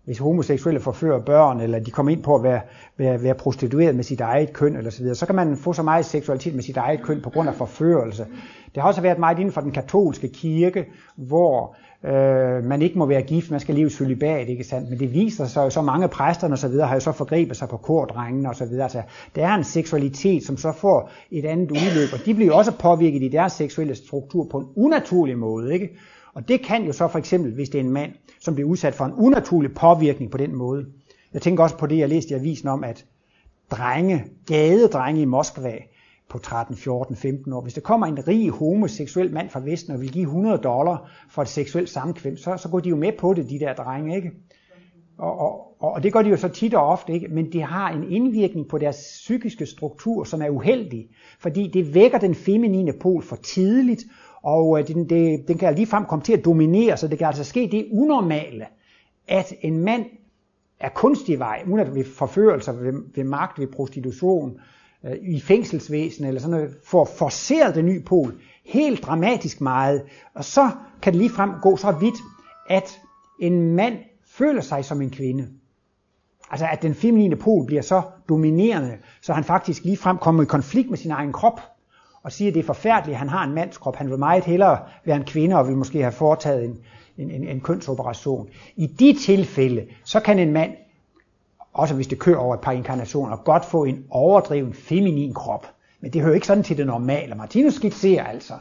hvis homoseksuelle forfører børn, eller de kommer ind på at være, være, være prostitueret med sit eget køn, eller så videre, så kan man få så meget seksualitet med sit eget køn på grund af forførelse. Det har også været meget inden for den katolske kirke, hvor øh, man ikke må være gift, man skal leve celibat, ikke sandt? Men det viser sig jo så mange præsterne og så videre har jo så forgrebet sig på kordrengene og så videre. Altså, der er en seksualitet, som så får et andet udløb, og de bliver jo også påvirket i deres seksuelle struktur på en unaturlig måde, ikke? Og det kan jo så for eksempel, hvis det er en mand, som bliver udsat for en unaturlig påvirkning på den måde. Jeg tænker også på det, jeg læste i avisen om, at drenge, gadedrenge i Moskva på 13, 14, 15 år, hvis der kommer en rig homoseksuel mand fra Vesten og vil give 100 dollar for et seksuelt samkvem, så, så går de jo med på det, de der drenge, ikke? Og, og, og det gør de jo så tit og ofte, ikke? men det har en indvirkning på deres psykiske struktur, som er uheldig, fordi det vækker den feminine pol for tidligt, og øh, den, det, den kan ligefrem komme til at dominere, så det kan altså ske det unormale, at en mand er kunstig vej, uden at ved forførelser, ved, ved magt, ved prostitution, øh, i fængselsvæsen eller sådan noget, får forceret den nye pol helt dramatisk meget, og så kan det ligefrem gå så vidt, at en mand føler sig som en kvinde. Altså at den feminine pol bliver så dominerende, så han faktisk ligefrem kommer i konflikt med sin egen krop, og siger, at det er forfærdeligt, at han har en mandskrop. Han vil meget hellere være en kvinde og vil måske have foretaget en, en, en, en kønsoperation. I de tilfælde, så kan en mand, også hvis det kører over et par inkarnationer, godt få en overdreven feminin krop. Men det hører ikke sådan til det normale. Martinus skitserer altså,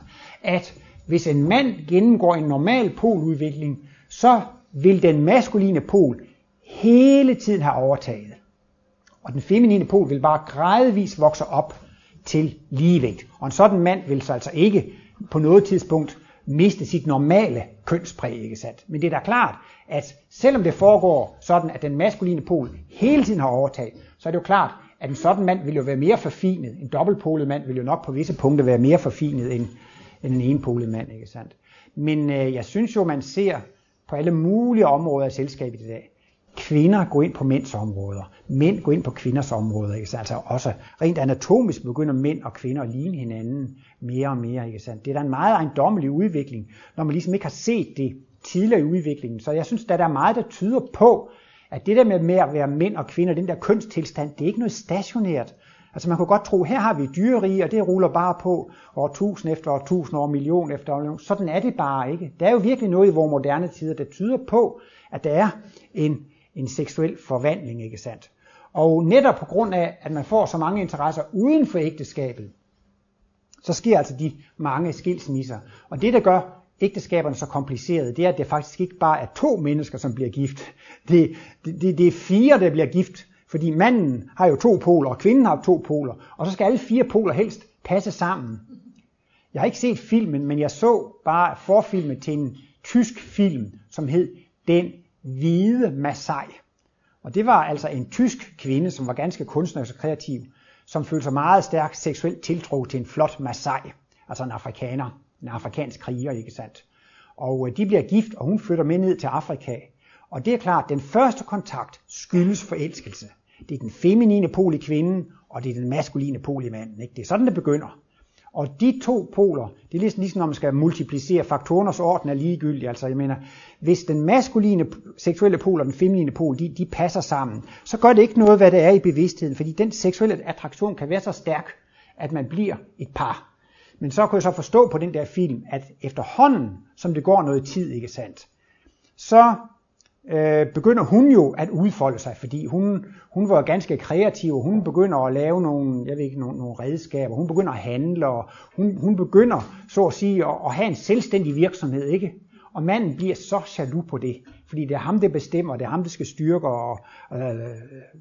at hvis en mand gennemgår en normal poludvikling, så vil den maskuline pol hele tiden have overtaget. Og den feminine pol vil bare gradvist vokse op til ligevægt. Og en sådan mand vil så altså ikke på noget tidspunkt miste sit normale kønspræg, ikke sandt? Men det er da klart, at selvom det foregår sådan, at den maskuline pol hele tiden har overtaget, så er det jo klart, at en sådan mand vil jo være mere forfinet. En dobbeltpolet mand vil jo nok på visse punkter være mere forfinet end, end en enpolet mand, ikke sandt? Men øh, jeg synes jo, man ser på alle mulige områder af selskabet i dag, kvinder gå ind på mænds områder, mænd gå ind på kvinders områder. Ikke? Altså også rent anatomisk begynder mænd og kvinder at ligne hinanden mere og mere. Ikke? Det er da en meget ejendommelig udvikling, når man ligesom ikke har set det tidligere i udviklingen. Så jeg synes, at der er meget, der tyder på, at det der med at være mænd og kvinder, den der kønstilstand, det er ikke noget stationært. Altså man kunne godt tro, her har vi dyrerige, og det ruller bare på år tusind efter år tusind år, million efter år. Sådan er det bare ikke. Der er jo virkelig noget i vores moderne tider, der tyder på, at der er en en seksuel forvandling, ikke sandt? Og netop på grund af, at man får så mange interesser uden for ægteskabet, så sker altså de mange skilsmisser. Og det, der gør ægteskaberne så komplicerede, det er, at det faktisk ikke bare er to mennesker, som bliver gift. Det, det, det, det er fire, der bliver gift, fordi manden har jo to poler, og kvinden har to poler, og så skal alle fire poler helst passe sammen. Jeg har ikke set filmen, men jeg så bare forfilmet til en tysk film, som hed Den hvide Masai. Og det var altså en tysk kvinde, som var ganske kunstnerisk og kreativ, som følte sig meget stærkt seksuelt tiltro til en flot Masai, altså en afrikaner, en afrikansk kriger, ikke sandt? Og øh, de bliver gift, og hun flytter med ned til Afrika. Og det er klart, at den første kontakt skyldes forelskelse. Det er den feminine pol i kvinden, og det er den maskuline pol i manden. Ikke? Det er sådan, det begynder. Og de to poler, det er ligesom, ligesom når man skal multiplicere faktorernes orden er ligegyldig. Altså jeg mener, hvis den maskuline seksuelle pol og den feminine pol, de, de passer sammen, så gør det ikke noget, hvad det er i bevidstheden, fordi den seksuelle attraktion kan være så stærk, at man bliver et par. Men så kan jeg så forstå på den der film, at efterhånden, som det går noget tid, ikke sandt, så øh, begynder hun jo at udfolde sig, fordi hun, hun var ganske kreativ, og hun begynder at lave nogle, jeg ved ikke, nogle, nogle redskaber, hun begynder at handle, og hun, hun begynder, så at sige, at, at have en selvstændig virksomhed, ikke? Og manden bliver så jaloux på det, fordi det er ham, der bestemmer, det er ham, der skal styrke og øh,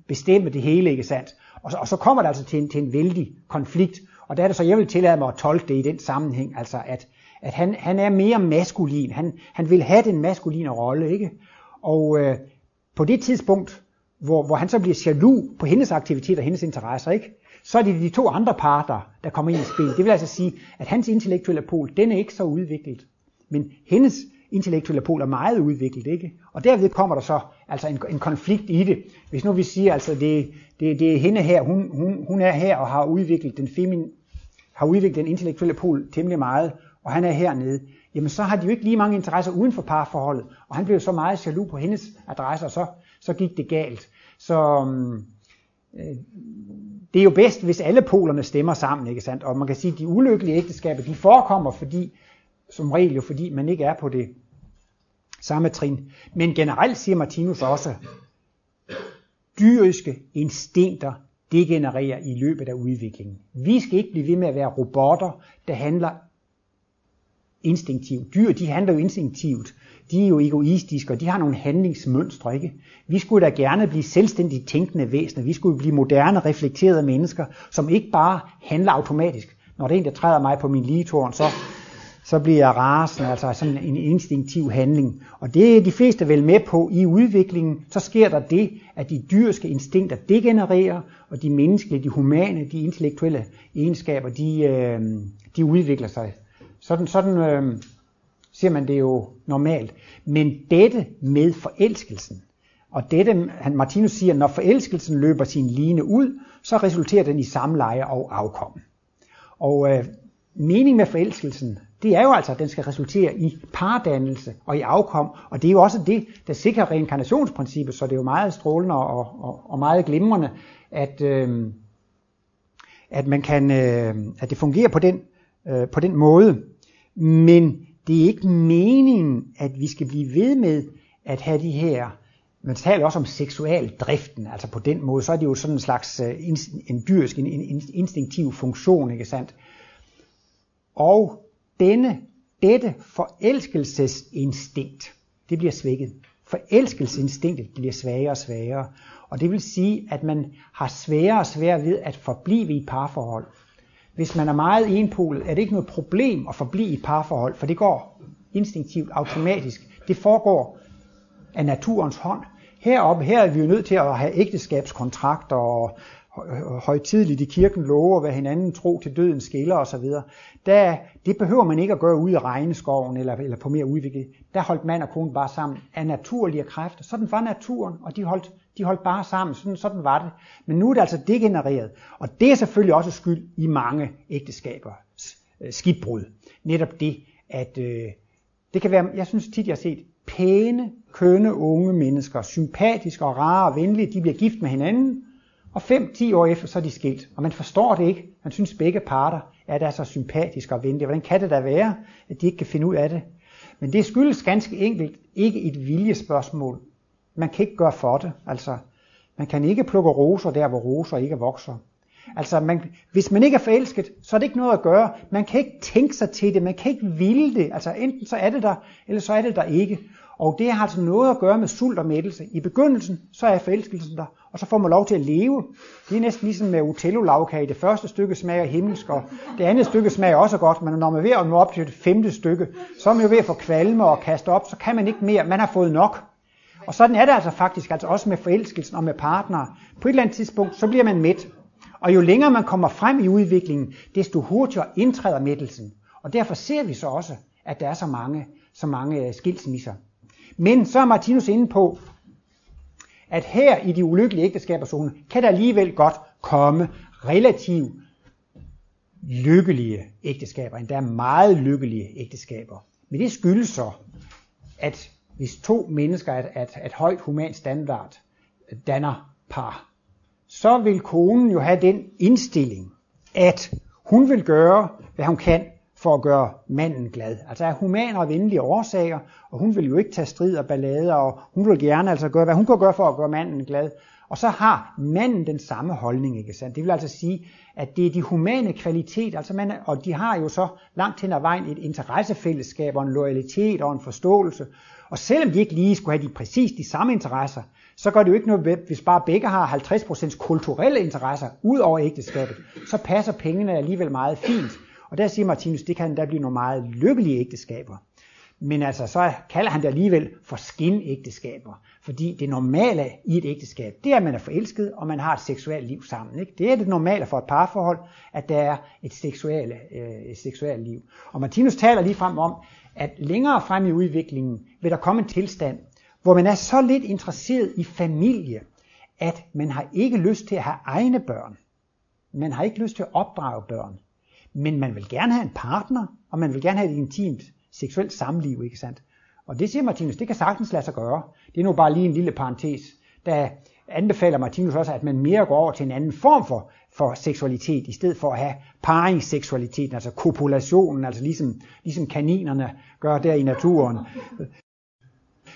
bestemme det hele, ikke sandt? Og så, og så kommer det altså til en, til en vældig konflikt, og der er det så, jeg vil tillade mig at tolke det i den sammenhæng, altså at, at han, han er mere maskulin, han, han vil have den maskuline rolle, ikke? Og øh, på det tidspunkt, hvor, hvor han så bliver jaloux på hendes aktiviteter, hendes interesser, ikke? så er det de to andre parter, der kommer ind i spil. Det vil altså sige, at hans intellektuelle pol, den er ikke så udviklet. Men hendes intellektuelle pol er meget udviklet, ikke? Og derved kommer der så altså en, en konflikt i det. Hvis nu vi siger, altså det, det, det er hende her, hun, hun, hun er her og har udviklet den femin, har udviklet den intellektuelle pol temmelig meget, og han er hernede, jamen så har de jo ikke lige mange interesser uden for parforholdet, og han blev så meget jaloux på hendes adresse, og så, så gik det galt. Så mm, øh, det er jo bedst, hvis alle polerne stemmer sammen, ikke sandt? Og man kan sige, at de ulykkelige ægteskaber, de forekommer fordi, som regel jo fordi man ikke er på det samme trin. Men generelt siger Martinus også, dyriske instinkter degenererer i løbet af udviklingen. Vi skal ikke blive ved med at være robotter, der handler instinktivt. Dyr, de handler jo instinktivt. De er jo egoistiske, og de har nogle handlingsmønstre, ikke? Vi skulle da gerne blive selvstændigt tænkende væsener. Vi skulle blive moderne, reflekterede mennesker, som ikke bare handler automatisk. Når det er en, der træder mig på min ligetårn, så, så bliver jeg rasende, altså sådan en instinktiv handling. Og det er de fleste vel med på i udviklingen, så sker der det, at de dyriske instinkter degenererer, og de menneskelige, de humane, de intellektuelle egenskaber, de, øh, de udvikler sig sådan, sådan øh, ser man det jo normalt. Men dette med forelskelsen, og dette, han Martinus siger, når forelskelsen løber sin line ud, så resulterer den i samleje og afkom. Og øh, meningen med forelskelsen, det er jo altså, at den skal resultere i pardannelse og i afkom, og det er jo også det, der sikrer reinkarnationsprincippet, så det er jo meget strålende og, og, og meget glimrende, at, øh, at, man kan, øh, at det fungerer på den, øh, på den måde. Men det er ikke meningen, at vi skal blive ved med at have de her, man taler også om seksualdriften, altså på den måde, så er det jo sådan en slags øh, en dyrisk, en, en instinktiv funktion, ikke sandt? Og denne, dette forelskelsesinstinkt, det bliver svækket. Forelskelsesinstinktet bliver svagere og svagere. Og det vil sige, at man har sværere og sværere ved at forblive i parforhold. Hvis man er meget enpolet, er det ikke noget problem at forblive i et parforhold, for det går instinktivt, automatisk. Det foregår af naturens hånd. Heroppe, her er vi jo nødt til at have ægteskabskontrakter og højtidligt i kirken lover, hvad hinanden tro til døden skiller osv. Der, det behøver man ikke at gøre ude i regneskoven eller, eller på mere udviklet. Der holdt mand og kone bare sammen af naturlige kræfter. Sådan var naturen, og de holdt de holdt bare sammen, sådan, sådan var det. Men nu er det altså degenereret, og det er selvfølgelig også skyld i mange ægteskaber øh, skidbrud. Netop det, at øh, det kan være, jeg synes tit, jeg har set pæne, kønne unge mennesker, sympatiske og rare og venlige, de bliver gift med hinanden, og 5-10 år efter, så er de skilt. Og man forstår det ikke. Man synes, begge parter er der så sympatiske og venlige. Hvordan kan det da være, at de ikke kan finde ud af det? Men det skyldes ganske enkelt ikke et viljespørgsmål. Man kan ikke gøre for det. Altså, man kan ikke plukke roser der, hvor roser ikke vokser. Altså, man, hvis man ikke er forelsket, så er det ikke noget at gøre. Man kan ikke tænke sig til det, man kan ikke ville det. Altså, enten så er det der, eller så er det der ikke. Og det har altså noget at gøre med sult og mættelse. I begyndelsen, så er forelskelsen der, og så får man lov til at leve. Det er næsten ligesom med Otello-lavkage. Det første stykke smager himmelsk, og det andet stykke smager også godt, men når man er ved at nå op til det femte stykke, så er man jo ved at få kvalme og kaste op, så kan man ikke mere. Man har fået nok. Og sådan er det altså faktisk, altså også med forelskelsen og med partnere. På et eller andet tidspunkt, så bliver man mæt. Og jo længere man kommer frem i udviklingen, desto hurtigere indtræder mættelsen. Og derfor ser vi så også, at der er så mange, så mange øh, skilsmisser. Men så er Martinus inde på, at her i de ulykkelige ægteskaberzone kan der alligevel godt komme relativt lykkelige ægteskaber, endda meget lykkelige ægteskaber. Men det skyldes så, at hvis to mennesker at, at, at højt human standard øh, danner par, så vil konen jo have den indstilling, at hun vil gøre, hvad hun kan for at gøre manden glad. Altså af humane og venlige årsager, og hun vil jo ikke tage strid og ballader, og hun vil gerne altså gøre, hvad hun kan gøre for at gøre manden glad. Og så har manden den samme holdning, ikke sandt? Det vil altså sige, at det er de humane kvaliteter, altså man, og de har jo så langt hen ad vejen et interessefællesskab og en loyalitet og en forståelse. Og selvom de ikke lige skulle have de præcis de samme interesser, så gør det jo ikke noget, hvis bare begge har 50% kulturelle interesser ud over ægteskabet, så passer pengene alligevel meget fint. Og der siger Martinus, det kan da blive nogle meget lykkelige ægteskaber. Men altså, så kalder han det alligevel for skinægteskaber. Fordi det normale i et ægteskab, det er, at man er forelsket, og man har et seksuelt liv sammen. Ikke? Det er det normale for et parforhold, at der er et seksuelt, øh, et seksuelt liv. Og Martinus taler lige frem om, at længere frem i udviklingen vil der komme en tilstand, hvor man er så lidt interesseret i familie, at man har ikke lyst til at have egne børn. Man har ikke lyst til at opdrage børn. Men man vil gerne have en partner, og man vil gerne have et intimt seksuelt samliv, ikke sandt? Og det siger Martinus, det kan sagtens lade sig gøre. Det er nu bare lige en lille parentes. Der anbefaler Martinus også, at man mere går over til en anden form for, for seksualitet, i stedet for at have paringsseksualiteten, altså kopulationen, altså ligesom, ligesom kaninerne gør der i naturen.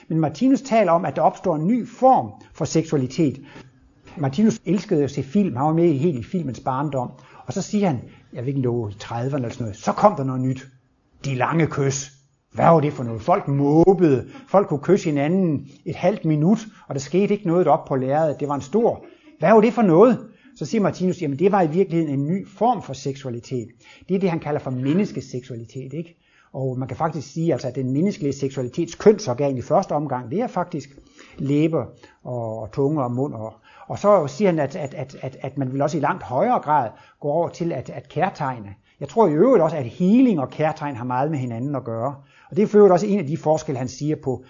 Men Martinus taler om, at der opstår en ny form for seksualitet. Martinus elskede at se film, han var med helt i filmens barndom. Og så siger han, jeg ved ikke, det var 30'erne eller sådan noget, så kom der noget nyt. De lange kys. Hvad var det for noget? Folk måbede. Folk kunne kysse hinanden et halvt minut, og der skete ikke noget op på lærredet. Det var en stor. Hvad var det for noget? Så siger Martinus, jamen det var i virkeligheden en ny form for seksualitet. Det er det, han kalder for menneskeseksualitet. Ikke? Og man kan faktisk sige, altså, at den menneskelige seksualitets kønsorgan i første omgang, det er faktisk læber og tunge og mund. Og, og så siger han, at, at, at, at, at man vil også i langt højere grad gå over til at, at kærtegne. Jeg tror i øvrigt også, at healing og kærtegn har meget med hinanden at gøre. Og det er for øvrigt også en af de forskelle, han siger på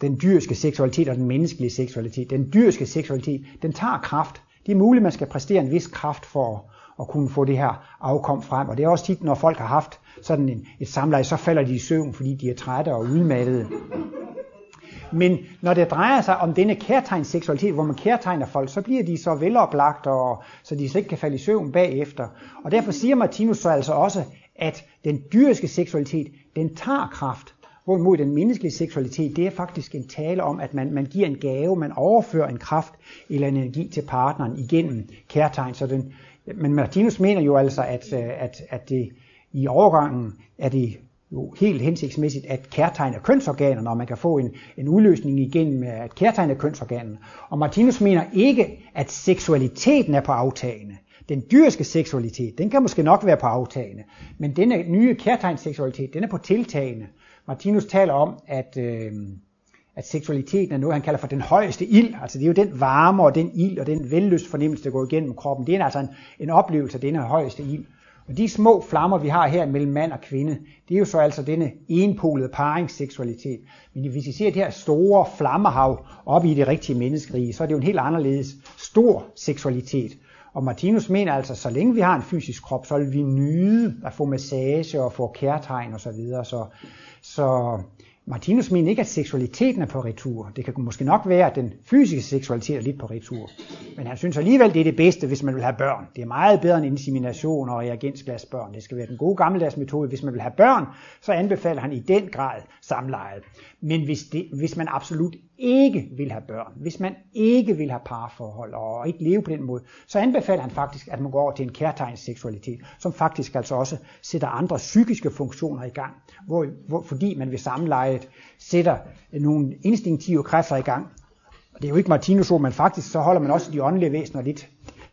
den dyriske seksualitet og den menneskelige seksualitet. Den dyriske seksualitet, den tager kraft. Det er muligt, at man skal præstere en vis kraft for at, at kunne få det her afkom frem. Og det er også tit, når folk har haft sådan en, et samleje, så falder de i søvn, fordi de er trætte og udmattede. Men når det drejer sig om denne kærtegnsseksualitet, hvor man kærtegner folk, så bliver de så veloplagt, og, så de slet ikke kan falde i søvn bagefter. Og derfor siger Martinus så altså også, at den dyriske seksualitet, den tager kraft, hvorimod den menneskelige seksualitet, det er faktisk en tale om, at man, man giver en gave, man overfører en kraft eller en energi til partneren igennem kærtegn. Så den, men Martinus mener jo altså, at, øh, at, at det i overgangen er det jo helt hensigtsmæssigt, at kærtegne er kønsorganerne, og man kan få en, en udløsning igennem øh, at kærtegne kønsorganerne. Og Martinus mener ikke, at seksualiteten er på aftagende. Den dyriske seksualitet, den kan måske nok være på aftagende, men denne nye kærtegnsseksualitet, den er på tiltagende. Martinus taler om, at, øh, at seksualiteten er noget, han kalder for den højeste ild. Altså det er jo den varme og den ild og den velløst fornemmelse, der går igennem kroppen. Det er altså en, en oplevelse af denne højeste ild. Og de små flammer, vi har her mellem mand og kvinde, det er jo så altså denne enpolede paringsseksualitet. Men hvis I ser det her store flammehav oppe i det rigtige menneskerige, så er det jo en helt anderledes stor seksualitet. Og Martinus mener altså, så længe vi har en fysisk krop, så vil vi nyde at få massage og få kærtegn osv. Så, videre. så, så Martinus mener ikke, at seksualiteten er på retur. Det kan måske nok være, at den fysiske seksualitet er lidt på retur. Men han synes alligevel, det er det bedste, hvis man vil have børn. Det er meget bedre end insemination og reagensglasbørn. Det skal være den gode gammeldags metode. Hvis man vil have børn, så anbefaler han i den grad samlejet. Men hvis, det, hvis man absolut ikke vil have børn, hvis man ikke vil have parforhold og ikke leve på den måde, så anbefaler han faktisk, at man går over til en kærtegnsseksualitet, som faktisk altså også sætter andre psykiske funktioner i gang, hvor, hvor, fordi man ved samlejet sætter nogle instinktive kræfter i gang. Og det er jo ikke Martinus ord, men faktisk så holder man også de åndelige væsener lidt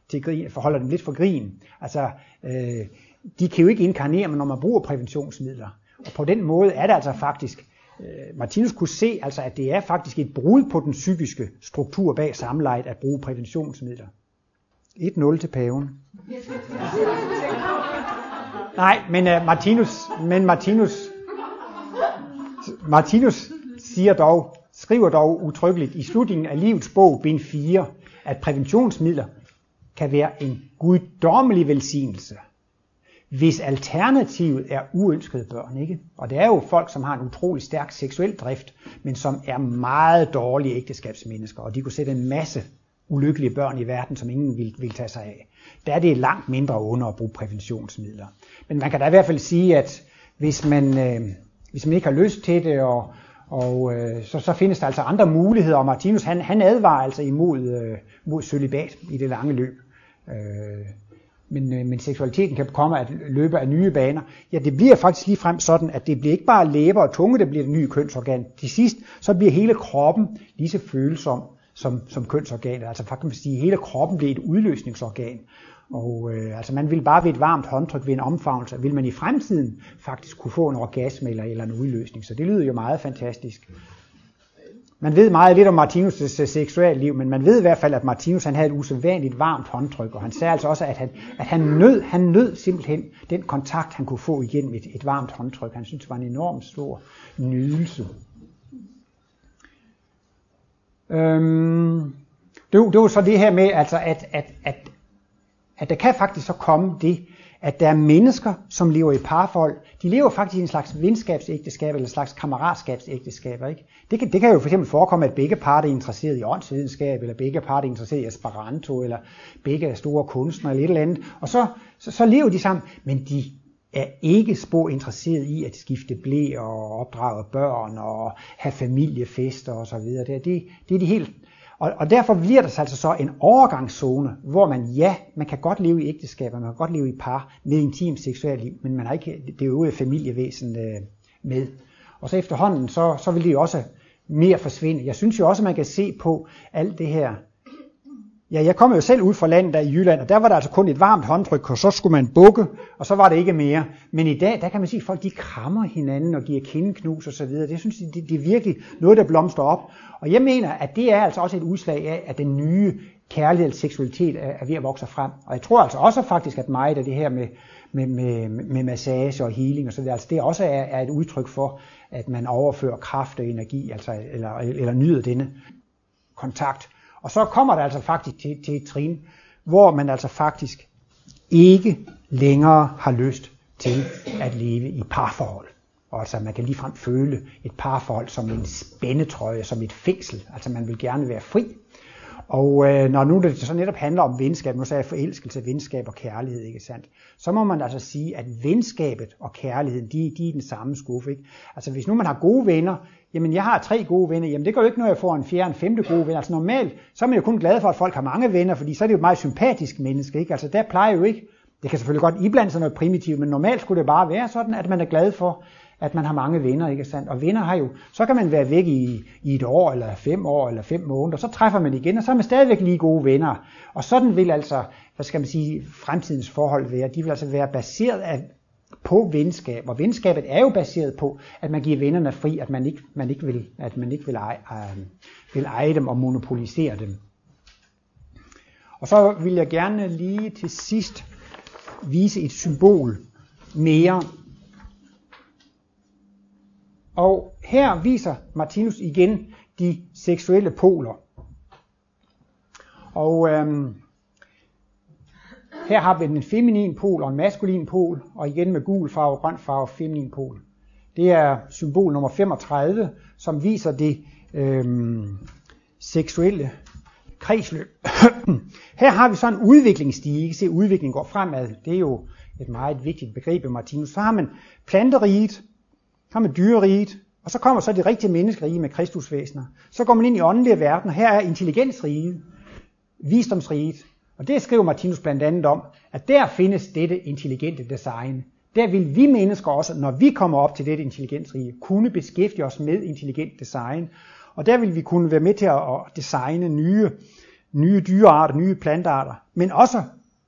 til grin, forholder dem lidt for grin. Altså, øh, de kan jo ikke inkarnere, når man bruger præventionsmidler. Og på den måde er det altså faktisk Øh, Martinus kunne se, altså, at det er faktisk et brud på den psykiske struktur bag samlejet at bruge præventionsmidler. 1-0 til paven. Nej, men uh, Martinus, men Martinus, Martinus siger dog, skriver dog utryggeligt i slutningen af livets bog, bind 4, at præventionsmidler kan være en guddommelig velsignelse, hvis alternativet er uønskede børn. Ikke? Og det er jo folk, som har en utrolig stærk seksuel drift, men som er meget dårlige ægteskabsmennesker, og de kunne sætte en masse ulykkelige børn i verden, som ingen vil, vil tage sig af. Der er det langt mindre under at bruge præventionsmidler. Men man kan da i hvert fald sige, at hvis man, øh, hvis man ikke har lyst til det, og, og øh, så, så findes der altså andre muligheder, og Martinus han, han advarer altså imod øh, mod celibat i det lange løb. Øh, men, øh, men seksualiteten kan komme at løbe af nye baner. Ja, det bliver faktisk lige frem sådan, at det bliver ikke bare læber og tunge, der bliver det nye kønsorgan. Til sidst, så bliver hele kroppen lige så følsom som, som kønsorganet. Altså faktisk sige, at hele kroppen bliver et udløsningsorgan. Og øh, altså man vil bare ved et varmt håndtryk, ved en omfavnelse, vil man i fremtiden faktisk kunne få en orgasme eller, eller en udløsning. Så det lyder jo meget fantastisk. Man ved meget lidt om Martinus' seksuelle liv, men man ved i hvert fald, at Martinus han havde et usædvanligt varmt håndtryk, og han sagde altså også, at han, at han, nød, han nød simpelthen den kontakt, han kunne få igennem et, et varmt håndtryk. Han syntes, det var en enorm stor nydelse. Øhm, det, det var så det her med, altså at, at, at, at der kan faktisk så komme det, at der er mennesker, som lever i parforhold. De lever faktisk i en slags venskabsægteskab eller en slags kammeratskabsægteskab. Ikke? Det, kan, det kan jo for eksempel forekomme, at begge parter er interesseret i åndsvidenskab, eller begge parter er interesseret i Esperanto, eller begge er store kunstnere, eller et eller andet. Og så, så, så lever de sammen, men de er ikke spor interesseret i at skifte blæ og opdrage børn og have familiefester osv. Det, det, det er de helt og, og derfor bliver der altså så en overgangszone, hvor man, ja, man kan godt leve i ægteskaber, man kan godt leve i par med intim seksuelt liv, men man har ikke det øvrige familievæsen øh, med. Og så efterhånden, så, så vil det jo også mere forsvinde. Jeg synes jo også, at man kan se på alt det her Ja, jeg kom jo selv ud fra landet der i Jylland, og der var der altså kun et varmt håndtryk, og så skulle man bukke, og så var det ikke mere. Men i dag, der kan man sige, at folk de krammer hinanden og giver kindeknus og så videre. Det synes jeg, det, det er virkelig noget, der blomster op. Og jeg mener, at det er altså også et udslag af, at den nye kærlighed og seksualitet er, er ved at vokse frem. Og jeg tror altså også faktisk, at meget af det her med, med, med, med massage og healing og så videre, altså det også er, er et udtryk for, at man overfører kraft og energi, altså, eller, eller nyder denne kontakt. Og så kommer det altså faktisk til, til et trin, hvor man altså faktisk ikke længere har lyst til at leve i parforhold. Og altså man kan ligefrem føle et parforhold som en spændetrøje, som et fængsel. Altså man vil gerne være fri. Og øh, når nu det så netop handler om venskab, nu sagde jeg forelskelse, venskab og kærlighed, ikke sandt? Så må man altså sige, at venskabet og kærligheden, de, de er den samme skuffe. Ikke? Altså hvis nu man har gode venner, jamen jeg har tre gode venner, jamen det gør jo ikke noget, at jeg får en fjerde, en femte gode ven. Altså normalt, så er man jo kun glad for, at folk har mange venner, fordi så er det jo et meget sympatisk menneske, ikke? Altså der plejer jo ikke, det kan selvfølgelig godt iblande sig noget primitivt, men normalt skulle det bare være sådan, at man er glad for, at man har mange venner, ikke sandt? Og venner har jo, så kan man være væk i, i et år, eller fem år, eller fem måneder, så træffer man igen, og så er man stadigvæk lige gode venner. Og sådan vil altså, hvad skal man sige, fremtidens forhold være. De vil altså være baseret af, på venskab, og venskabet er jo baseret på, at man giver vennerne fri, at man ikke, man ikke, vil, at man ikke vil, eje, øh, vil eje dem og monopolisere dem. Og så vil jeg gerne lige til sidst vise et symbol mere. Og her viser Martinus igen de seksuelle poler. Og øhm, her har vi en feminin pol og en maskulin pol, og igen med gul farve, grøn farve, feminin pol. Det er symbol nummer 35, som viser det øhm, seksuelle kredsløb. Her har vi så en udviklingsstige. I kan se, at udviklingen går fremad. Det er jo et meget vigtigt begreb i Martinus. Så har man planteriget, så har dyreriget, og så kommer så det rigtige menneskerige med kristusvæsener. Så går man ind i åndelige verden, og her er intelligensriget, visdomsriget, og det skriver Martinus blandt andet om, at der findes dette intelligente design. Der vil vi mennesker også, når vi kommer op til dette intelligensrige, kunne beskæftige os med intelligent design. Og der vil vi kunne være med til at designe nye, nye dyrearter, nye plantearter. Men også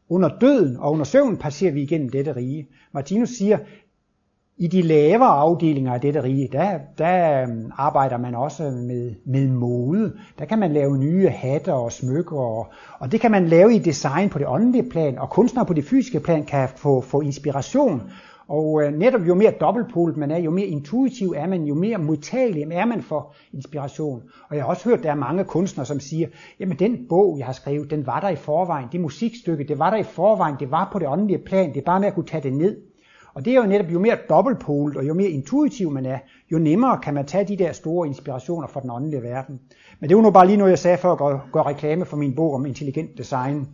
under døden og under søvn passerer vi igennem dette rige. Martinus siger, i de lavere afdelinger af dette rige, der, der øhm, arbejder man også med, med mode. Der kan man lave nye hatter og smykker, og, og det kan man lave i design på det åndelige plan, og kunstnere på det fysiske plan kan få, få inspiration. Og øh, netop jo mere dobbeltpolet man er, jo mere intuitiv er man, jo mere modtagelig er man for inspiration. Og jeg har også hørt, at der er mange kunstnere, som siger, jamen den bog, jeg har skrevet, den var der i forvejen. Det musikstykke, det var der i forvejen. Det var på det åndelige plan. Det er bare med at kunne tage det ned. Og det er jo netop, jo mere dobbeltpolet og jo mere intuitiv man er, jo nemmere kan man tage de der store inspirationer fra den åndelige verden. Men det var nu bare lige noget, jeg sagde for at gøre, gøre reklame for min bog om intelligent design.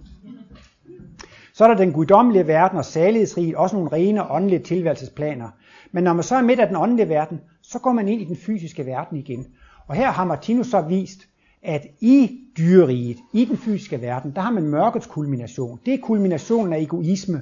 Så er der den guddommelige verden og salighedsriget, også nogle rene åndelige tilværelsesplaner. Men når man så er midt af den åndelige verden, så går man ind i den fysiske verden igen. Og her har Martinus så vist, at i dyreriget, i den fysiske verden, der har man mørkets kulmination. Det er kulminationen af egoisme,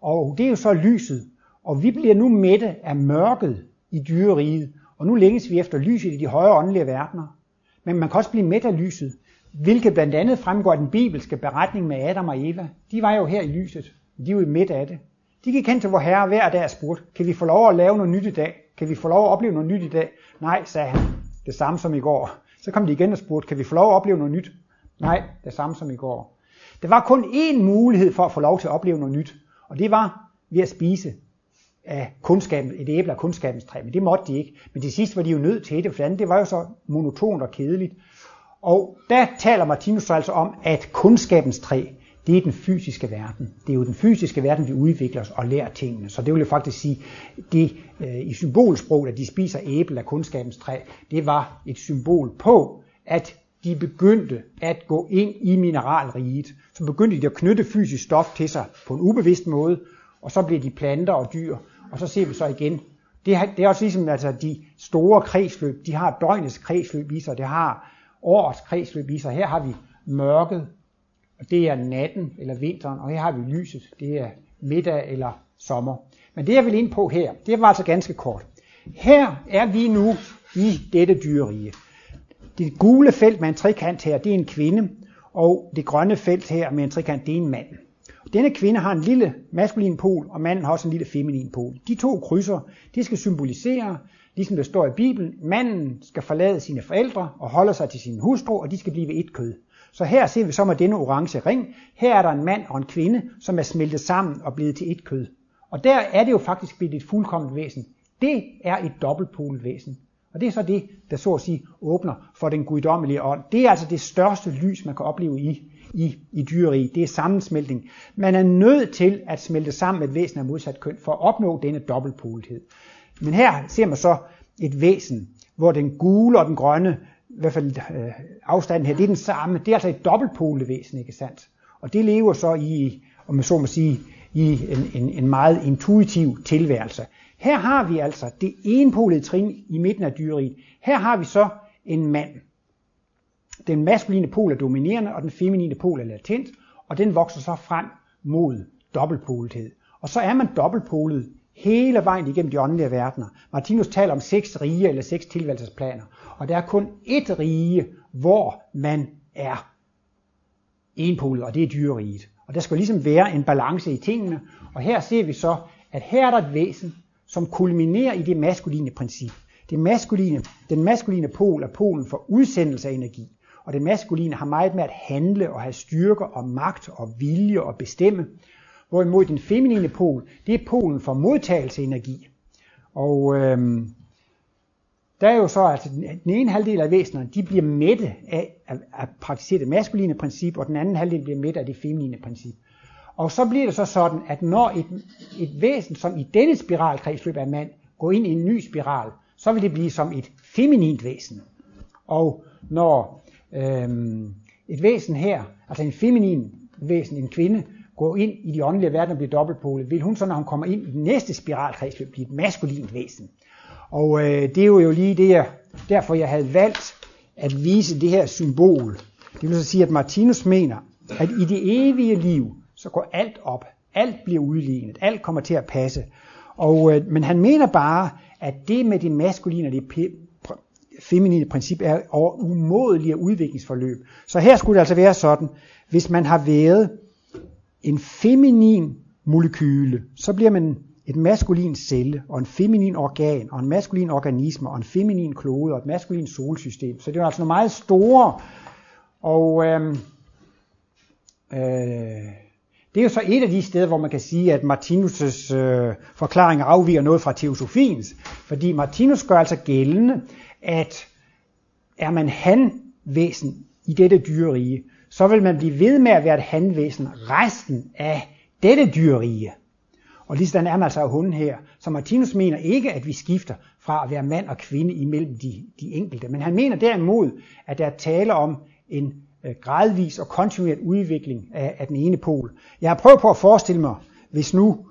og det er jo så lyset. Og vi bliver nu mætte af mørket i dyreriget, og nu længes vi efter lyset i de højere åndelige verdener. Men man kan også blive mæt af lyset, hvilket blandt andet fremgår af den bibelske beretning med Adam og Eva. De var jo her i lyset, de var jo midt af det. De gik hen til vor herre hver dag og spurgte, kan vi få lov at lave noget nyt i dag? Kan vi få lov at opleve noget nyt i dag? Nej, sagde han. Det samme som i går. Så kom de igen og spurgte, kan vi få lov at opleve noget nyt? Nej, det samme som i går. Der var kun én mulighed for at få lov til at opleve noget nyt, og det var ved at spise af kundskaben, et æble af kundskabens træ, men det måtte de ikke. Men til sidst var de jo nødt til det, for andet det var jo så monotont og kedeligt. Og der taler Martinus altså om, at kundskabens træ, det er den fysiske verden. Det er jo den fysiske verden, vi udvikler os og lærer tingene. Så det vil jo faktisk sige, det øh, i symbolsprog, at de spiser æble af kundskabens træ, det var et symbol på, at de begyndte at gå ind i mineralriget. Så begyndte de at knytte fysisk stof til sig på en ubevidst måde, og så blev de planter og dyr, og så ser vi så igen. Det det er også ligesom altså de store kredsløb, de har døgnets kredsløb i sig, det har årets kredsløb i sig. Her har vi mørket, og det er natten eller vinteren, og her har vi lyset, det er middag eller sommer. Men det jeg vil ind på her, det var altså ganske kort. Her er vi nu i dette dyrerige. Det gule felt med en trekant her, det er en kvinde, og det grønne felt her med en trekant, det er en mand. Denne kvinde har en lille maskulin pol, og manden har også en lille feminin pol. De to krydser, de skal symbolisere, ligesom det står i Bibelen, manden skal forlade sine forældre og holde sig til sin hustru, og de skal blive et kød. Så her ser vi så med denne orange ring, her er der en mand og en kvinde, som er smeltet sammen og blevet til et kød. Og der er det jo faktisk blevet et fuldkomment væsen. Det er et dobbeltpolet væsen. Og det er så det, der så at sige åbner for den guddommelige ånd. Det er altså det største lys, man kan opleve i, i, i dyreri. Det er sammensmeltning. Man er nødt til at smelte sammen med et væsen af modsat køn for at opnå denne dobbeltpolethed. Men her ser man så et væsen, hvor den gule og den grønne, i hvert fald øh, afstanden her, det er den samme. Det er altså et dobbeltpolet væsen, ikke sandt? Og det lever så i, om man så må sige, i en, en, en meget intuitiv tilværelse. Her har vi altså det enpolede trin i midten af dyreriet. Her har vi så en mand. Den maskuline pol er dominerende, og den feminine pol er latent, og den vokser så frem mod dobbeltpolethed. Og så er man dobbeltpolet hele vejen igennem de åndelige verdener. Martinus taler om seks rige eller seks tilværelsesplaner, og der er kun ét rige, hvor man er enpolet, og det er dyreriget. Og der skal ligesom være en balance i tingene, og her ser vi så, at her er der et væsen, som kulminerer i det maskuline princip. Det maskuline, den maskuline pol er polen for udsendelse af energi, og det maskuline har meget med at handle og have styrke og magt og vilje og bestemme, hvorimod den feminine pol, det er polen for modtagelse energi. Og øhm, der er jo så, altså den ene halvdel af væsenerne, de bliver mætte af at, at praktisere det maskuline princip, og den anden halvdel bliver mætte af det feminine princip. Og så bliver det så sådan, at når et, et væsen, som i denne spiralkredsløb af mand, går ind i en ny spiral, så vil det blive som et feminint væsen. Og når øhm, et væsen her, altså en feminin væsen, en kvinde, går ind i de åndelige verden og bliver dobbeltpolet, vil hun så, når hun kommer ind i den næste spiralkredsløb, blive et maskulint væsen. Og øh, det er jo lige det, jeg, derfor jeg havde valgt at vise det her symbol. Det vil så sige, at Martinus mener, at i det evige liv, så går alt op. Alt bliver udlignet. Alt kommer til at passe. Og, øh, men han mener bare, at det med det maskuline og det feminine princip er over umådelige udviklingsforløb. Så her skulle det altså være sådan, hvis man har været en feminin molekyle, så bliver man et maskulin celle, og en feminin organ, og en maskulin organisme, og en feminin klode, og et maskulin solsystem. Så det er altså nogle meget store, og øhm, øh, det er jo så et af de steder, hvor man kan sige, at Martinus' øh, forklaring afviger noget fra teosofiens. Fordi Martinus gør altså gældende, at er man hanvæsen i dette dyrerige, så vil man blive ved med at være et hanvæsen resten af dette dyrerige. Og lige sådan er man altså af hunden her. Så Martinus mener ikke, at vi skifter fra at være mand og kvinde imellem de, de enkelte. Men han mener derimod, at der er tale om en øh, gradvis og kontinuert udvikling af, af den ene pol. Jeg har prøvet på at forestille mig, hvis nu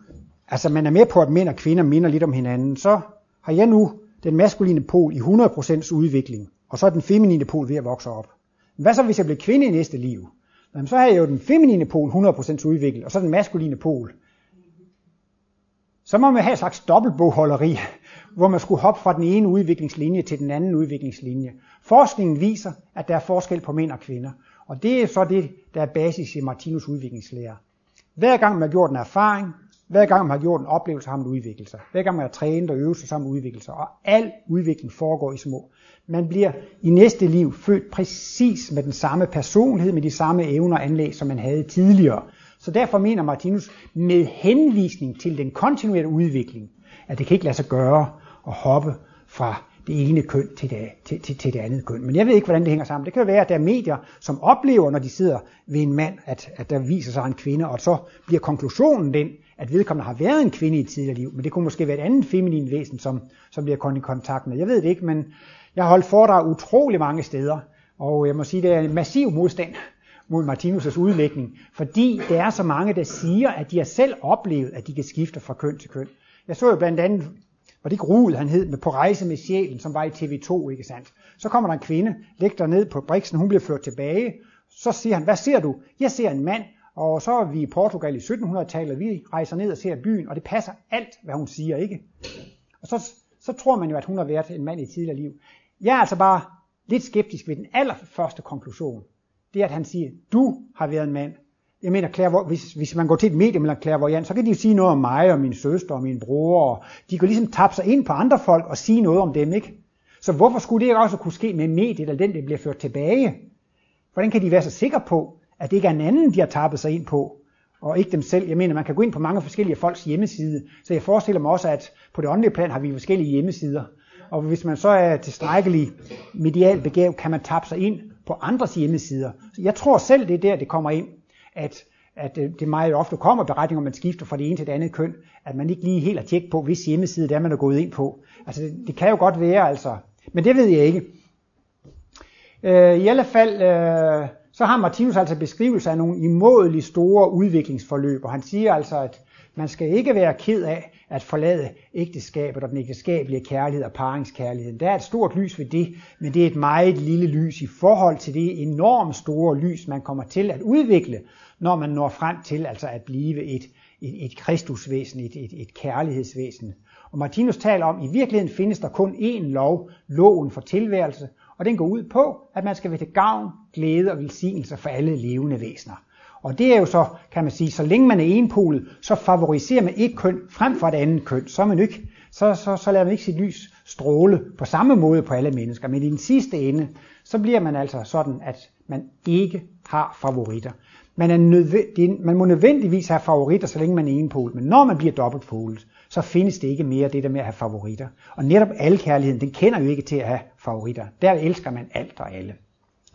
altså man er med på, at mænd og kvinder minder lidt om hinanden, så har jeg nu den maskuline pol i 100% udvikling, og så er den feminine pol ved at vokse op. Hvad så hvis jeg bliver kvinde i næste liv? Jamen, så har jeg jo den feminine pol 100% udviklet, og så den maskuline pol. Så må man have et slags dobbeltbogholderi, hvor man skulle hoppe fra den ene udviklingslinje til den anden udviklingslinje. Forskningen viser, at der er forskel på mænd og kvinder. Og det er så det, der er basis i Martinus udviklingslære. Hver gang man har gjort en erfaring, hver gang man har gjort en oplevelse, har man udviklet sig. Hver gang man har trænet og øvet sig, så har man udviklet sig. Og al udvikling foregår i små. Man bliver i næste liv født præcis med den samme personlighed, med de samme evner og anlæg, som man havde tidligere. Så derfor mener Martinus med henvisning til den kontinuerlige udvikling, at det kan ikke lade sig gøre at hoppe fra det ene køn til det, til, til, til det andet køn. Men jeg ved ikke, hvordan det hænger sammen. Det kan jo være, at der er medier, som oplever, når de sidder ved en mand, at, at der viser sig en kvinde, og så bliver konklusionen den, at vedkommende har været en kvinde i et tidligere liv, men det kunne måske være et andet feminin væsen, som, som bliver kommet i kontakt med. Jeg ved det ikke, men jeg har holdt foredrag utrolig mange steder, og jeg må sige, at det er en massiv modstand mod Martinus' udlægning, fordi der er så mange, der siger, at de har selv oplevet, at de kan skifte fra køn til køn. Jeg så jo blandt andet, var det ikke Ruhl, han hed, med På rejse med sjælen, som var i TV2, ikke sandt? Så kommer der en kvinde, lægger ned på briksen, hun bliver ført tilbage. Så siger han, hvad ser du? Jeg ser en mand, og så er vi i Portugal i 1700-tallet, vi rejser ned og ser byen, og det passer alt, hvad hun siger, ikke? Og så, så tror man jo, at hun har været en mand i tidligere liv. Jeg er altså bare lidt skeptisk ved den allerførste konklusion. Det er, at han siger, du har været en mand. Jeg mener, Claire, hvis, hvis man går til et medium eller clairvoyant, så kan de jo sige noget om mig og min søster og min bror. Og de kan ligesom tabe sig ind på andre folk og sige noget om dem, ikke? Så hvorfor skulle det ikke også kunne ske med mediet, eller den, der bliver ført tilbage? Hvordan kan de være så sikre på, at det ikke er en anden, de har tappet sig ind på, og ikke dem selv. Jeg mener, man kan gå ind på mange forskellige folks hjemmeside, så jeg forestiller mig også, at på det åndelige plan har vi forskellige hjemmesider. Og hvis man så er tilstrækkelig medial begav, kan man tappe sig ind på andres hjemmesider. Så jeg tror selv, det er der, det kommer ind, at, at øh, det meget ofte kommer beretninger, om man skifter fra det ene til det andet køn, at man ikke lige helt har tjekket på, hvis hjemmeside det er, man er gået ind på. Altså, det, det kan jo godt være, altså. Men det ved jeg ikke. Øh, I alle fald, øh, så har Martinus altså beskrivelse af nogle imodelig store udviklingsforløb, og han siger altså, at man skal ikke være ked af at forlade ægteskabet og den ægteskabelige kærlighed og paringskærligheden. Der er et stort lys ved det, men det er et meget lille lys i forhold til det enormt store lys, man kommer til at udvikle, når man når frem til altså at blive et, et, et kristusvæsen, et, et, et kærlighedsvæsen. Og Martinus taler om, at i virkeligheden findes der kun én lov, loven for tilværelse, og den går ud på, at man skal være til gavn, glæde og velsignelse for alle levende væsener. Og det er jo så, kan man sige, så længe man er enpolet, så favoriserer man et køn frem for et andet køn. Så, er man ikke, så, så, så lader man ikke sit lys stråle på samme måde på alle mennesker. Men i den sidste ende, så bliver man altså sådan, at man ikke har favoritter. Man, er nødvendig, man må nødvendigvis have favoritter, så længe man er enpolet. Men når man bliver dobbeltpolet, så findes det ikke mere det der med at have favoritter. Og netop alle kærligheden, den kender jo ikke til at have favoritter. Der elsker man alt og alle.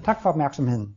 Tak for opmærksomheden.